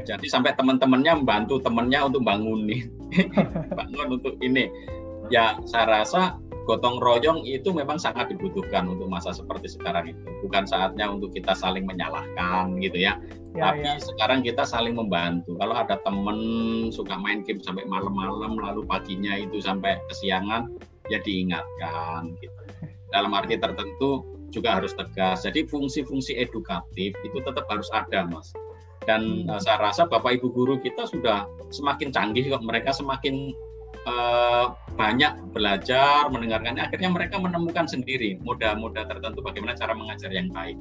Speaker 2: Jadi sampai teman-temannya membantu temannya untuk bangunin, bangun untuk ini. Ya saya rasa gotong royong itu memang sangat dibutuhkan untuk masa seperti sekarang itu. Bukan saatnya untuk kita saling menyalahkan gitu ya. ya Tapi ya. sekarang kita saling membantu. Kalau ada teman suka main game sampai malam-malam lalu paginya itu sampai kesiangan ya diingatkan gitu. Dalam arti tertentu juga harus tegas. Jadi fungsi-fungsi edukatif itu tetap harus ada, Mas dan uh, saya rasa bapak ibu guru kita sudah semakin canggih kok. Mereka semakin uh, banyak belajar mendengarkan. Akhirnya mereka menemukan sendiri moda-moda tertentu bagaimana cara mengajar yang baik.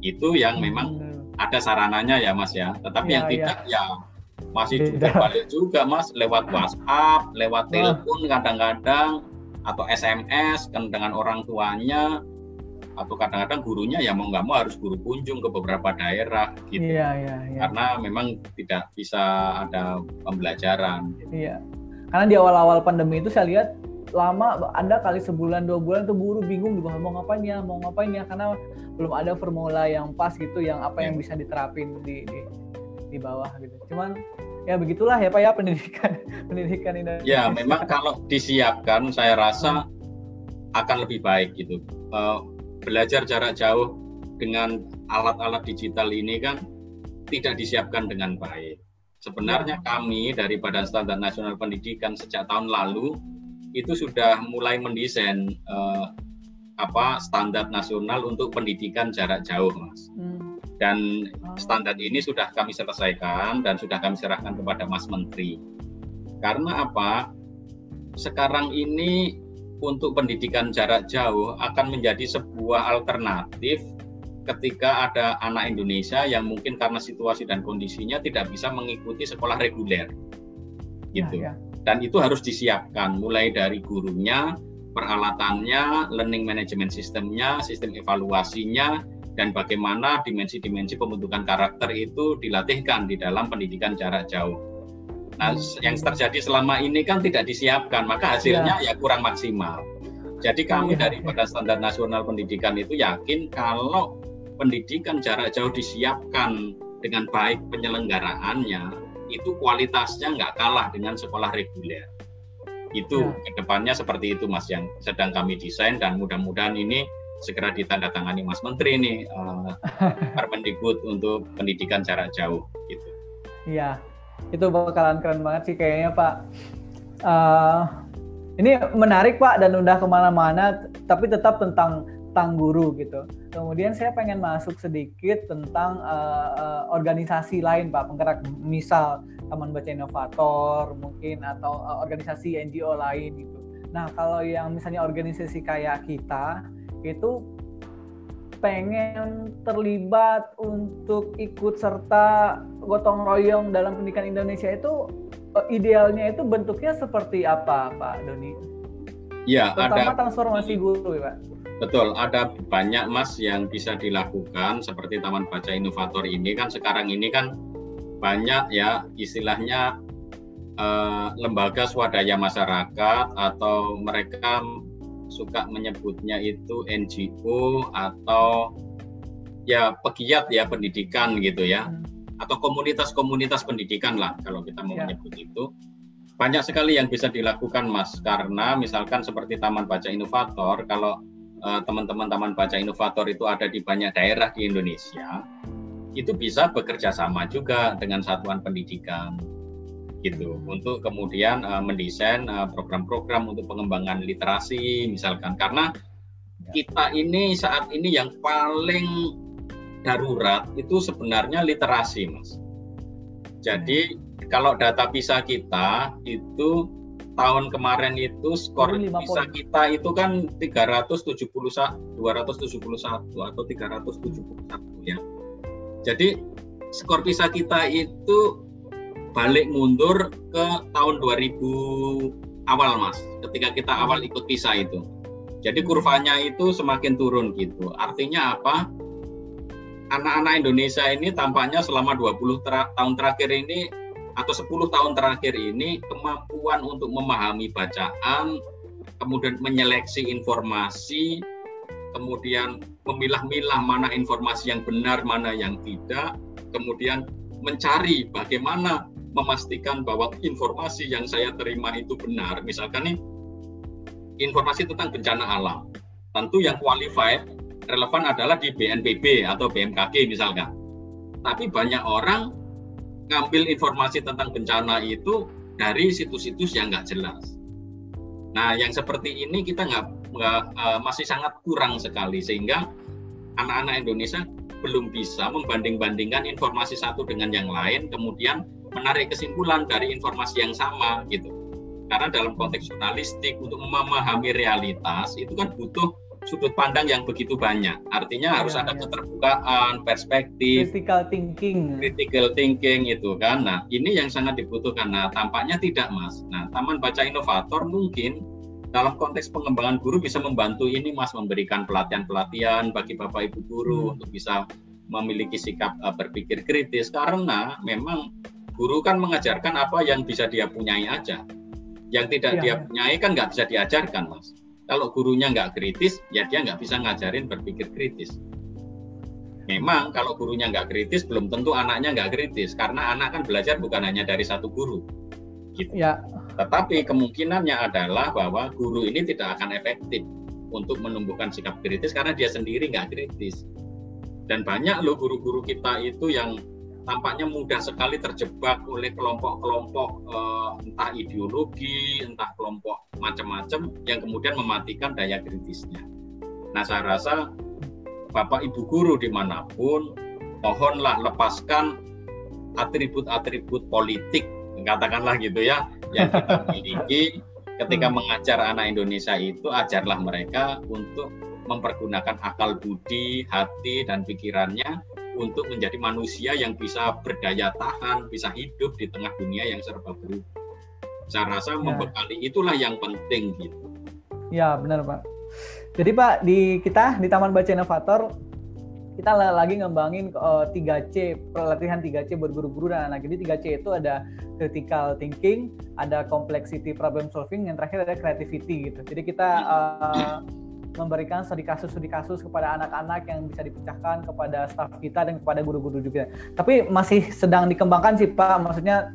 Speaker 2: Itu yang hmm, memang ada sarananya ya mas ya. Tetapi ya, yang tidak ya, ya masih juga balik juga mas. Lewat WhatsApp lewat telepon kadang-kadang atau SMS kan dengan orang tuanya atau kadang-kadang gurunya ya mau nggak mau harus guru kunjung ke beberapa daerah gitu. Iya, iya, iya. karena memang tidak bisa ada pembelajaran.
Speaker 1: Gitu. iya. Karena di awal-awal pandemi itu saya lihat lama ada kali sebulan dua bulan tuh guru bingung juga mau ngapain ya? Mau ngapain ya? Karena belum ada formula yang pas gitu yang apa yang bisa diterapin di, di di bawah gitu. Cuman ya begitulah ya pak ya pendidikan pendidikan
Speaker 2: Indonesia. Ya memang kalau disiapkan saya rasa akan lebih baik gitu. Uh, belajar jarak jauh dengan alat-alat digital ini kan tidak disiapkan dengan baik. Sebenarnya ya. kami dari Badan Standar Nasional Pendidikan sejak tahun lalu itu sudah mulai mendesain eh, apa standar nasional untuk pendidikan jarak jauh, Mas. Hmm. Dan oh. standar ini sudah kami selesaikan dan sudah kami serahkan kepada Mas Menteri. Karena apa? Sekarang ini untuk pendidikan jarak jauh akan menjadi sebuah alternatif ketika ada anak Indonesia yang mungkin karena situasi dan kondisinya tidak bisa mengikuti sekolah reguler. Gitu. Ya, ya. dan itu harus disiapkan mulai dari gurunya peralatannya learning management sistemnya sistem evaluasinya dan bagaimana dimensi-dimensi pembentukan karakter itu dilatihkan di dalam pendidikan jarak jauh Nah, yang terjadi selama ini kan tidak disiapkan, maka hasilnya ya, ya kurang maksimal. Jadi kami ya, dari Badan Standar Nasional Pendidikan itu yakin kalau pendidikan jarak jauh disiapkan dengan baik penyelenggaraannya, itu kualitasnya nggak kalah dengan sekolah reguler. Itu ya. ke depannya seperti itu Mas yang sedang kami desain dan mudah-mudahan ini segera ditandatangani Mas Menteri nih uh, Permendikbud untuk pendidikan jarak jauh gitu.
Speaker 1: Iya, itu bakalan keren banget sih kayaknya Pak. Uh, ini menarik Pak dan udah ke mana-mana, tapi tetap tentang tentang guru gitu. Kemudian saya pengen masuk sedikit tentang uh, uh, organisasi lain Pak, penggerak misal Taman Baca Inovator mungkin atau uh, organisasi NGO lain gitu. Nah kalau yang misalnya organisasi kayak kita itu pengen terlibat untuk ikut serta gotong royong dalam pendidikan Indonesia itu eh, idealnya itu bentuknya seperti apa Pak Doni?
Speaker 2: Ya,
Speaker 1: Terutama ada transformasi guru ya Pak.
Speaker 2: Betul, ada banyak Mas yang bisa dilakukan seperti Taman Baca Inovator ini kan sekarang ini kan banyak ya istilahnya eh, lembaga swadaya masyarakat atau mereka suka menyebutnya itu NGO atau ya pegiat ya pendidikan gitu ya hmm. Atau komunitas-komunitas pendidikan lah kalau kita mau ya. menyebut itu banyak sekali yang bisa dilakukan mas karena misalkan seperti Taman Baca Inovator kalau uh, teman-teman Taman Baca Inovator itu ada di banyak daerah di Indonesia itu bisa bekerja sama juga dengan satuan pendidikan gitu untuk kemudian uh, mendesain program-program uh, untuk pengembangan literasi misalkan karena ya. kita ini saat ini yang paling darurat itu sebenarnya literasi mas jadi kalau data PISA kita itu tahun kemarin itu skor PISA kita itu kan 371 271 atau 371 ya. Jadi skor PISA kita itu balik mundur ke tahun 2000 awal Mas, ketika kita awal ikut PISA itu. Jadi kurvanya itu semakin turun gitu. Artinya apa? Anak-anak Indonesia ini tampaknya selama 20 ter tahun terakhir ini atau 10 tahun terakhir ini kemampuan untuk memahami bacaan, kemudian menyeleksi informasi, kemudian memilah-milah mana informasi yang benar, mana yang tidak, kemudian mencari bagaimana memastikan bahwa informasi yang saya terima itu benar. Misalkan nih informasi tentang bencana alam. Tentu yang qualified relevan adalah di BNPB atau BMKG misalkan. Tapi banyak orang ngambil informasi tentang bencana itu dari situs-situs yang nggak jelas. Nah, yang seperti ini kita nggak, uh, masih sangat kurang sekali sehingga anak-anak Indonesia belum bisa membanding-bandingkan informasi satu dengan yang lain, kemudian menarik kesimpulan dari informasi yang sama gitu. Karena dalam konteks jurnalistik untuk memahami realitas itu kan butuh sudut pandang yang begitu banyak. Artinya harus ya, ada ya. keterbukaan, perspektif,
Speaker 1: critical thinking.
Speaker 2: Critical thinking itu kan. Nah, ini yang sangat dibutuhkan. Nah, tampaknya tidak, Mas. Nah, Taman Baca Inovator mungkin dalam konteks pengembangan guru bisa membantu ini Mas memberikan pelatihan-pelatihan bagi Bapak Ibu guru hmm. untuk bisa memiliki sikap uh, berpikir kritis karena memang guru kan mengajarkan apa yang bisa dia punyai aja. Yang tidak ya. dia punyai kan nggak bisa diajarkan Mas. Kalau gurunya nggak kritis, ya dia nggak bisa ngajarin berpikir kritis. Memang kalau gurunya nggak kritis, belum tentu anaknya nggak kritis karena anak kan belajar bukan hanya dari satu guru. Gitu. Ya. Tetapi kemungkinannya adalah bahwa guru ini tidak akan efektif untuk menumbuhkan sikap kritis karena dia sendiri nggak kritis. Dan banyak loh guru-guru kita itu yang tampaknya mudah sekali terjebak oleh kelompok-kelompok eh, entah ideologi, entah kelompok macam-macam yang kemudian mematikan daya kritisnya. Nah, saya rasa Bapak Ibu guru di mana pun, mohonlah lepaskan atribut-atribut politik, katakanlah gitu ya, yang kita miliki ketika hmm. mengajar anak Indonesia itu ajarlah mereka untuk mempergunakan akal budi, hati dan pikirannya untuk menjadi manusia yang bisa berdaya tahan, bisa hidup di tengah dunia yang serba berubah. Saya rasa ya. membekali itulah yang penting gitu.
Speaker 1: Ya benar Pak. Jadi Pak di kita di Taman Baca Inovator kita lagi ngembangin uh, eh, 3C, pelatihan 3C buat guru-guru dan anak. Jadi 3C itu ada critical thinking, ada complexity problem solving, yang terakhir ada creativity gitu. Jadi kita uh, memberikan studi kasus studi kasus kepada anak-anak yang bisa dipecahkan kepada staf kita dan kepada guru-guru juga. Tapi masih sedang dikembangkan sih Pak. Maksudnya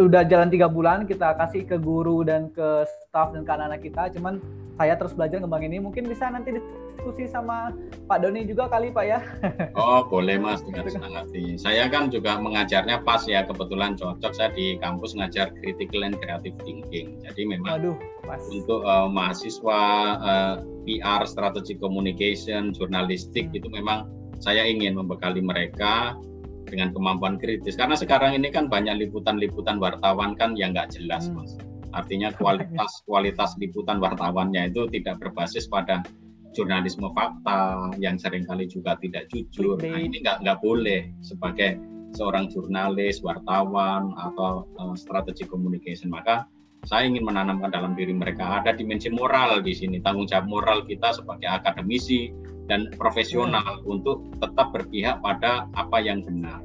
Speaker 1: udah jalan tiga bulan kita kasih ke guru dan ke staff dan ke anak-anak kita cuman saya terus belajar ngembang ini. Mungkin bisa nanti diskusi sama Pak Doni juga kali Pak ya.
Speaker 2: Oh boleh Mas. Dengan senang hati. Saya kan juga mengajarnya pas ya. Kebetulan cocok saya di kampus ngajar critical and creative thinking. Jadi memang Aduh, pas. untuk uh, mahasiswa uh, eh, PR strategi communication jurnalistik hmm. itu memang saya ingin membekali mereka dengan kemampuan kritis. Karena sekarang ini kan banyak liputan-liputan wartawan kan yang nggak jelas hmm. mas artinya kualitas kualitas liputan wartawannya itu tidak berbasis pada jurnalisme fakta yang sering kali juga tidak jujur nah ini nggak nggak boleh sebagai seorang jurnalis wartawan atau uh, strategi communication maka saya ingin menanamkan dalam diri mereka ada dimensi moral di sini tanggung jawab moral kita sebagai akademisi dan profesional hmm. untuk tetap berpihak pada apa yang benar.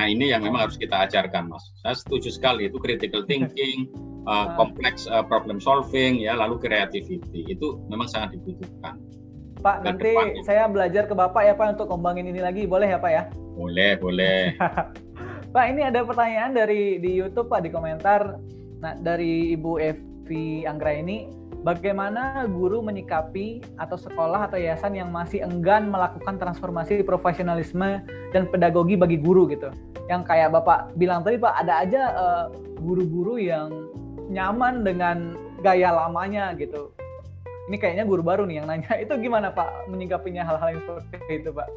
Speaker 2: Nah ini yang memang harus kita ajarkan, Mas. Saya setuju sekali itu critical thinking, uh, complex uh, problem solving, ya, lalu creativity itu memang sangat dibutuhkan.
Speaker 1: Pak, Dan nanti depannya. saya belajar ke Bapak ya Pak untuk kembangin ini lagi, boleh ya Pak ya?
Speaker 2: Boleh, boleh.
Speaker 1: Pak, ini ada pertanyaan dari di YouTube Pak di komentar. Nah, dari Ibu Evi Anggra ini, bagaimana guru menyikapi atau sekolah atau yayasan yang masih enggan melakukan transformasi profesionalisme dan pedagogi bagi guru gitu. yang kayak bapak bilang tadi pak ada aja uh, guru-guru yang nyaman dengan gaya lamanya gitu. Ini kayaknya guru baru nih yang nanya. Itu gimana pak menyikapinya hal-hal yang seperti itu pak?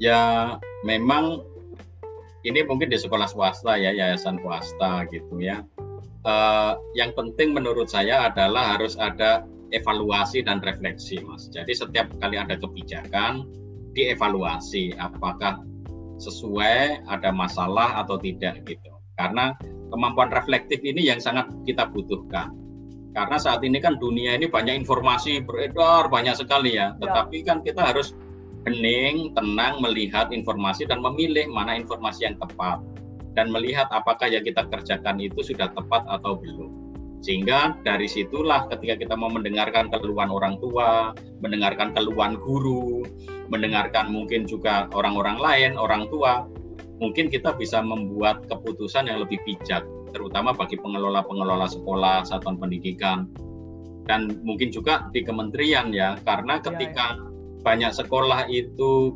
Speaker 2: Ya memang ini mungkin di sekolah swasta ya yayasan swasta gitu ya. Uh, yang penting menurut saya adalah harus ada evaluasi dan refleksi mas. Jadi setiap kali ada kebijakan dievaluasi apakah sesuai ada masalah atau tidak gitu. Karena kemampuan reflektif ini yang sangat kita butuhkan karena saat ini kan dunia ini banyak informasi beredar banyak sekali ya, ya. tetapi kan kita harus hening, tenang melihat informasi dan memilih mana informasi yang tepat dan melihat apakah yang kita kerjakan itu sudah tepat atau belum. Sehingga dari situlah ketika kita mau mendengarkan keluhan orang tua, mendengarkan keluhan guru, mendengarkan mungkin juga orang-orang lain, orang tua, mungkin kita bisa membuat keputusan yang lebih bijak, terutama bagi pengelola-pengelola sekolah, satuan pendidikan, dan mungkin juga di kementerian ya, karena iya, ketika ya, ya banyak sekolah itu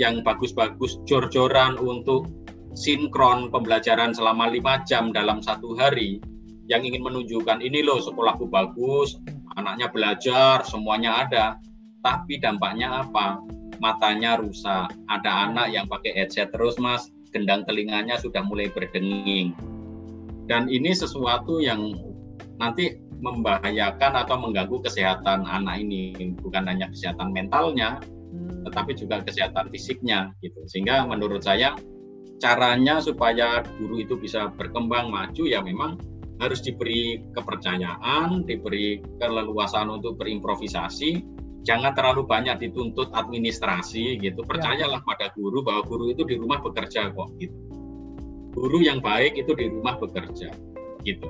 Speaker 2: yang bagus-bagus jor-joran untuk sinkron pembelajaran selama lima jam dalam satu hari yang ingin menunjukkan ini loh sekolahku bagus anaknya belajar semuanya ada. Tapi dampaknya apa matanya rusak. Ada anak yang pakai headset terus mas. Gendang telinganya sudah mulai berdenging. Dan ini sesuatu yang nanti membahayakan atau mengganggu kesehatan anak ini. Bukan hanya kesehatan mentalnya hmm. tetapi juga kesehatan fisiknya gitu. Sehingga menurut saya caranya supaya guru itu bisa berkembang maju ya memang harus diberi kepercayaan diberi keleluasan untuk berimprovisasi jangan terlalu banyak dituntut administrasi gitu ya. percayalah pada guru bahwa guru itu di rumah bekerja kok gitu guru yang baik itu di rumah bekerja gitu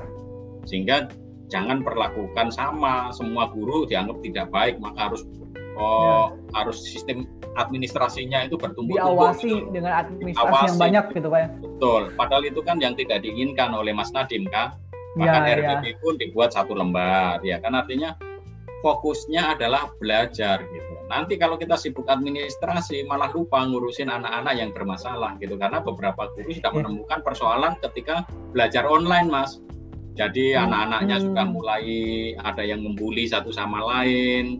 Speaker 2: sehingga jangan perlakukan sama semua guru dianggap tidak baik maka harus oh ya. harus sistem administrasinya itu bertumbuh
Speaker 1: diawasi gitu. dengan administrasi diawasi. yang banyak gitu pak ya
Speaker 2: betul padahal itu kan yang tidak diinginkan oleh Mas Nadim kan bahkan ya, RPP ya. pun dibuat satu lembar ya kan artinya fokusnya adalah belajar gitu nanti kalau kita sibuk administrasi malah lupa ngurusin anak-anak yang bermasalah gitu karena beberapa guru sudah ya. menemukan persoalan ketika belajar online mas jadi hmm. anak-anaknya sudah mulai ada yang membuli satu sama lain,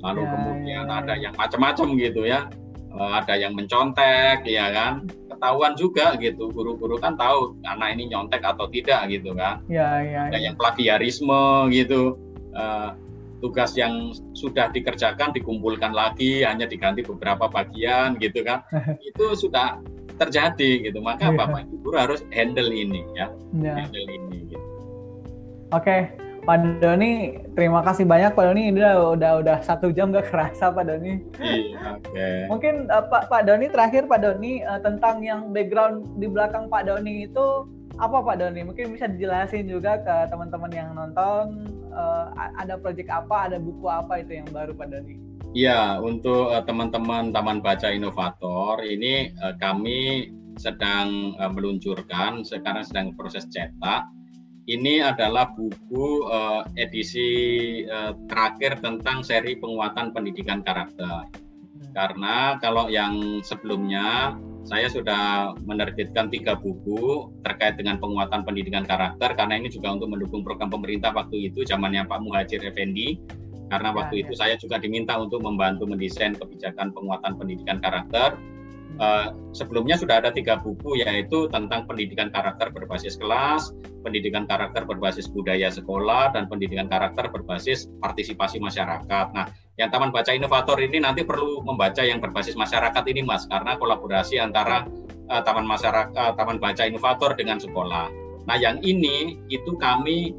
Speaker 2: lalu ya, kemudian ya, ada ya. yang macam-macam gitu ya, uh, ada yang mencontek, ya kan, ketahuan juga gitu. Guru-guru kan tahu anak ini nyontek atau tidak gitu kan. Ya, ya, ada ya. yang plagiarisme gitu. Uh, tugas yang sudah dikerjakan dikumpulkan lagi hanya diganti beberapa bagian gitu kan itu sudah terjadi gitu maka yeah. bapak ibu guru harus handle ini ya yeah. handle ini gitu.
Speaker 1: Oke, Pak Doni, terima kasih banyak Pak Doni. Ini udah udah, udah satu jam gak kerasa Pak Doni.
Speaker 2: Iya, oke. Okay.
Speaker 1: Mungkin uh, Pak Pak Doni terakhir Pak Doni uh, tentang yang background di belakang Pak Doni itu apa Pak Doni? Mungkin bisa dijelasin juga ke teman-teman yang nonton uh, ada proyek apa, ada buku apa itu yang baru Pak Doni?
Speaker 2: Iya, untuk uh, teman-teman Taman Baca Inovator ini uh, kami sedang uh, meluncurkan, sekarang sedang proses cetak ini adalah buku uh, edisi uh, terakhir tentang seri penguatan pendidikan karakter. Karena kalau yang sebelumnya saya sudah menerbitkan tiga buku terkait dengan penguatan pendidikan karakter karena ini juga untuk mendukung program pemerintah waktu itu zamannya Pak Muhajir Effendi karena waktu ya, itu ya. saya juga diminta untuk membantu mendesain kebijakan penguatan pendidikan karakter Uh, sebelumnya sudah ada tiga buku yaitu tentang pendidikan karakter berbasis kelas, pendidikan karakter berbasis budaya sekolah, dan pendidikan karakter berbasis partisipasi masyarakat. Nah, yang Taman Baca Inovator ini nanti perlu membaca yang berbasis masyarakat ini, Mas, karena kolaborasi antara uh, Taman Masyarakat, uh, Taman Baca Inovator dengan sekolah. Nah, yang ini itu kami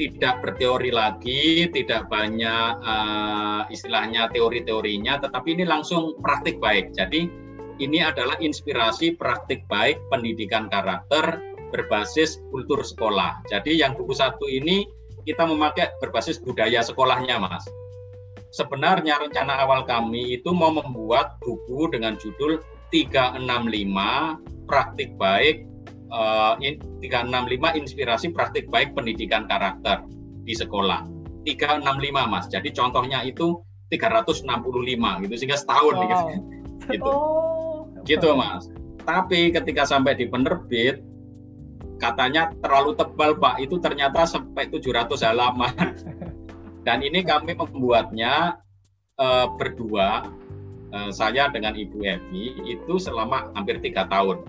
Speaker 2: tidak berteori lagi, tidak banyak uh, istilahnya teori-teorinya, tetapi ini langsung praktik baik. Jadi ini adalah inspirasi praktik baik pendidikan karakter berbasis kultur sekolah. Jadi yang buku satu ini kita memakai berbasis budaya sekolahnya, Mas. Sebenarnya rencana awal kami itu mau membuat buku dengan judul 365 praktik baik uh, eh, 365 inspirasi praktik baik pendidikan karakter di sekolah. 365 Mas. Jadi contohnya itu 365 gitu sehingga setahun wow. gitu. gitu. Oh gitu mas Tapi ketika sampai di penerbit, katanya terlalu tebal Pak, itu ternyata sampai 700 halaman. Dan ini kami membuatnya uh, berdua, uh, saya dengan Ibu Evi, itu selama hampir tiga tahun.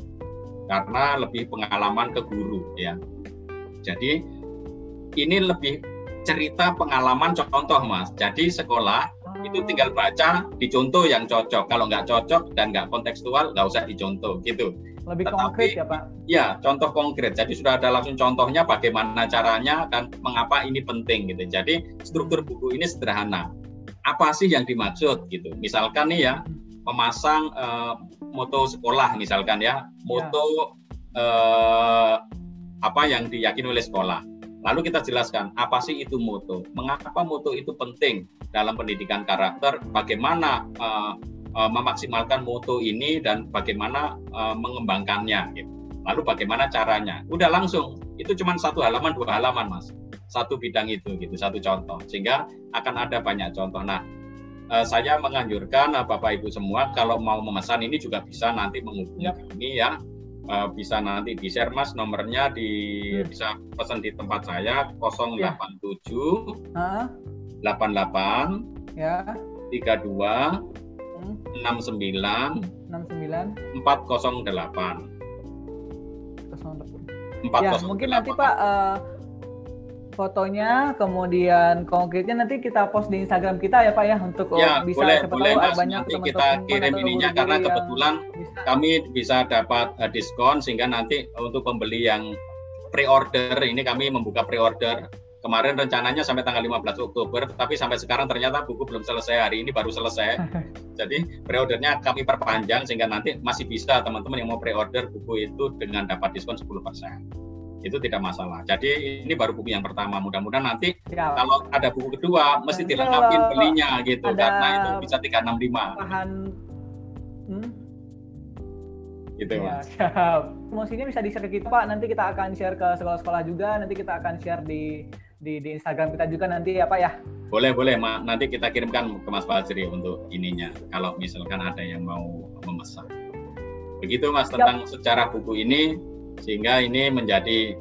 Speaker 2: Karena lebih pengalaman ke guru ya. Jadi ini lebih cerita pengalaman contoh Mas. Jadi sekolah itu tinggal baca dicontoh yang cocok kalau nggak cocok dan nggak kontekstual nggak usah dicontoh gitu
Speaker 1: lebih Tetapi, konkret ya pak?
Speaker 2: ya contoh konkret. Jadi sudah ada langsung contohnya bagaimana caranya dan mengapa ini penting gitu. Jadi struktur buku ini sederhana. Apa sih yang dimaksud gitu? Misalkan nih ya memasang uh, moto sekolah misalkan ya. Moto ya. uh, apa yang diyakini oleh sekolah. Lalu kita jelaskan apa sih itu moto, mengapa moto itu penting dalam pendidikan karakter, bagaimana uh, uh, memaksimalkan moto ini dan bagaimana uh, mengembangkannya. Gitu. Lalu bagaimana caranya? Udah langsung, itu cuma satu halaman dua halaman mas, satu bidang itu gitu, satu contoh. Sehingga akan ada banyak contoh. Nah, uh, saya menganjurkan uh, bapak ibu semua kalau mau memesan ini juga bisa nanti menghubungi ya. kami ya uh, bisa nanti di share mas nomornya di hmm. bisa pesan di tempat saya 087 ya. uh. 88 ya 32 hmm. 69 69 408
Speaker 1: 408 ya, mungkin nanti Pak uh, fotonya, kemudian konkretnya nanti kita post di Instagram kita ya Pak ya untuk
Speaker 2: ya, bisa boleh, boleh, tahu mas, banyak nanti kita kirim ininya karena kebetulan bisa. kami bisa dapat uh, diskon sehingga nanti untuk pembeli yang pre-order ini kami membuka pre-order kemarin rencananya sampai tanggal 15 Oktober tapi sampai sekarang ternyata buku belum selesai hari ini baru selesai jadi pre-ordernya kami perpanjang sehingga nanti masih bisa teman-teman yang mau pre-order buku itu dengan dapat diskon 10% itu tidak masalah. Jadi ini baru buku yang pertama. Mudah-mudahan nanti ya. kalau ada buku kedua mesti dilengkapi belinya gitu karena itu bisa 365. Bahan hmm?
Speaker 1: Gitu ya, Mas. Siap. Promosinya bisa di-share ke kita Pak. Nanti kita akan share ke sekolah-sekolah juga. Nanti kita akan share di di, di Instagram kita juga nanti ya Pak ya.
Speaker 2: Boleh, boleh. Ma. Nanti kita kirimkan ke Mas Fajri untuk ininya. Kalau misalkan ada yang mau memesan. Begitu Mas tentang Siap. secara buku ini sehingga ini menjadi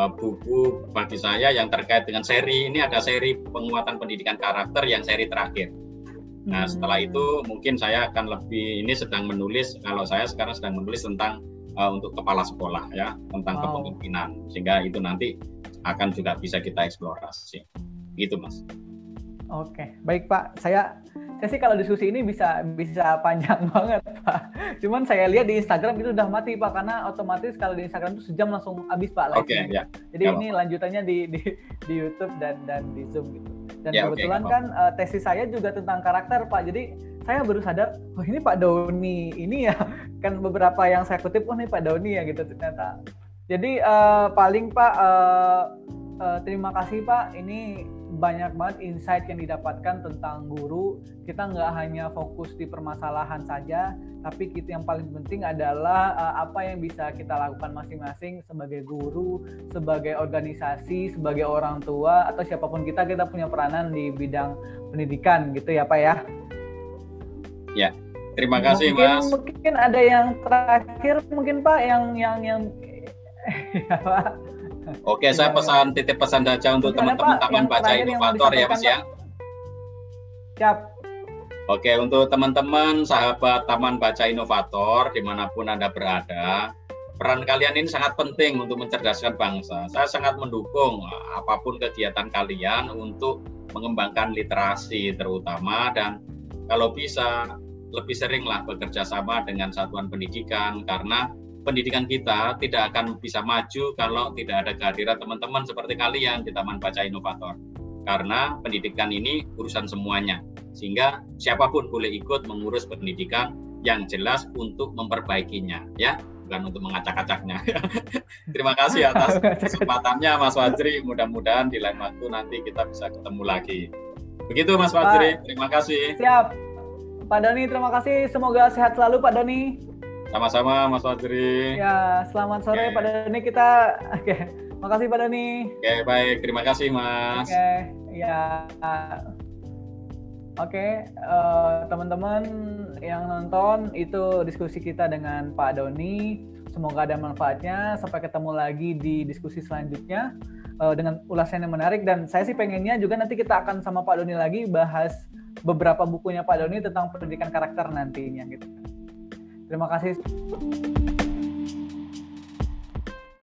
Speaker 2: uh, buku bagi saya yang terkait dengan seri ini ada seri penguatan pendidikan karakter yang seri terakhir. Nah setelah hmm. itu mungkin saya akan lebih ini sedang menulis kalau saya sekarang sedang menulis tentang uh, untuk kepala sekolah ya tentang wow. kepemimpinan sehingga itu nanti akan juga bisa kita eksplorasi. Gitu mas.
Speaker 1: Oke baik pak saya saya sih kalau diskusi ini bisa bisa panjang banget pak. Cuman saya lihat di Instagram itu udah mati pak karena otomatis kalau di Instagram itu sejam langsung habis pak.
Speaker 2: Oke okay, ya.
Speaker 1: Jadi ya, ini lanjutannya di, di di YouTube dan dan di Zoom gitu. Dan ya, kebetulan okay, kan uh, tesis saya juga tentang karakter pak. Jadi saya baru sadar, oh ini Pak Doni ini ya kan beberapa yang saya kutip, oh ini Pak Doni ya gitu ternyata. Jadi uh, paling Pak uh, uh, terima kasih Pak. Ini banyak banget insight yang didapatkan tentang guru. Kita nggak hanya fokus di permasalahan saja, tapi kita yang paling penting adalah uh, apa yang bisa kita lakukan masing-masing sebagai guru, sebagai organisasi, sebagai orang tua atau siapa pun kita kita punya peranan di bidang pendidikan gitu ya Pak ya.
Speaker 2: Ya, terima kasih mungkin, Mas.
Speaker 1: Mungkin ada yang terakhir mungkin Pak yang yang yang
Speaker 2: Pak. Oke, saya pesan titip pesan saja untuk teman-teman Taman Baca Inovator ya, Mas ya.
Speaker 1: Siap.
Speaker 2: Oke, untuk teman-teman sahabat Taman Baca Inovator di mana pun Anda berada, peran kalian ini sangat penting untuk mencerdaskan bangsa. Saya sangat mendukung apa pun kegiatan kalian untuk mengembangkan literasi terutama dan kalau bisa lebih seringlah bekerja sama dengan satuan pendidikan karena pendidikan kita tidak akan bisa maju kalau tidak ada kehadiran teman-teman seperti kalian di Taman Baca Inovator. Karena pendidikan ini urusan semuanya. Sehingga siapa pun boleh ikut mengurus pendidikan yang jelas untuk memperbaikinya, ya, bukan untuk mengacak-acaknya. Terima kasih atas kesempatannya Mas Wajri. Mudah-mudahan di lain waktu nanti kita bisa ketemu lagi. Begitu Mas Wajri, terima kasih.
Speaker 1: Siap. Pak Doni, terima kasih. Semoga sehat selalu Pak Doni.
Speaker 2: Sama-sama Mas Fadri.
Speaker 1: Ya, selamat sore okay. Pak Doni kita. Oke, okay. makasih Pak Doni.
Speaker 2: Oke, okay, baik. Terima kasih Mas.
Speaker 1: Oke, okay. ya. Oke, okay, uh, teman-teman yang nonton itu diskusi kita dengan Pak Doni. Semoga ada manfaatnya. Sampai ketemu lagi di diskusi selanjutnya uh, dengan ulasan yang menarik. Dan saya sih pengennya juga nanti kita akan sama Pak Doni lagi bahas beberapa bukunya Pak Doni tentang pendidikan karakter nantinya gitu. Terima kasih.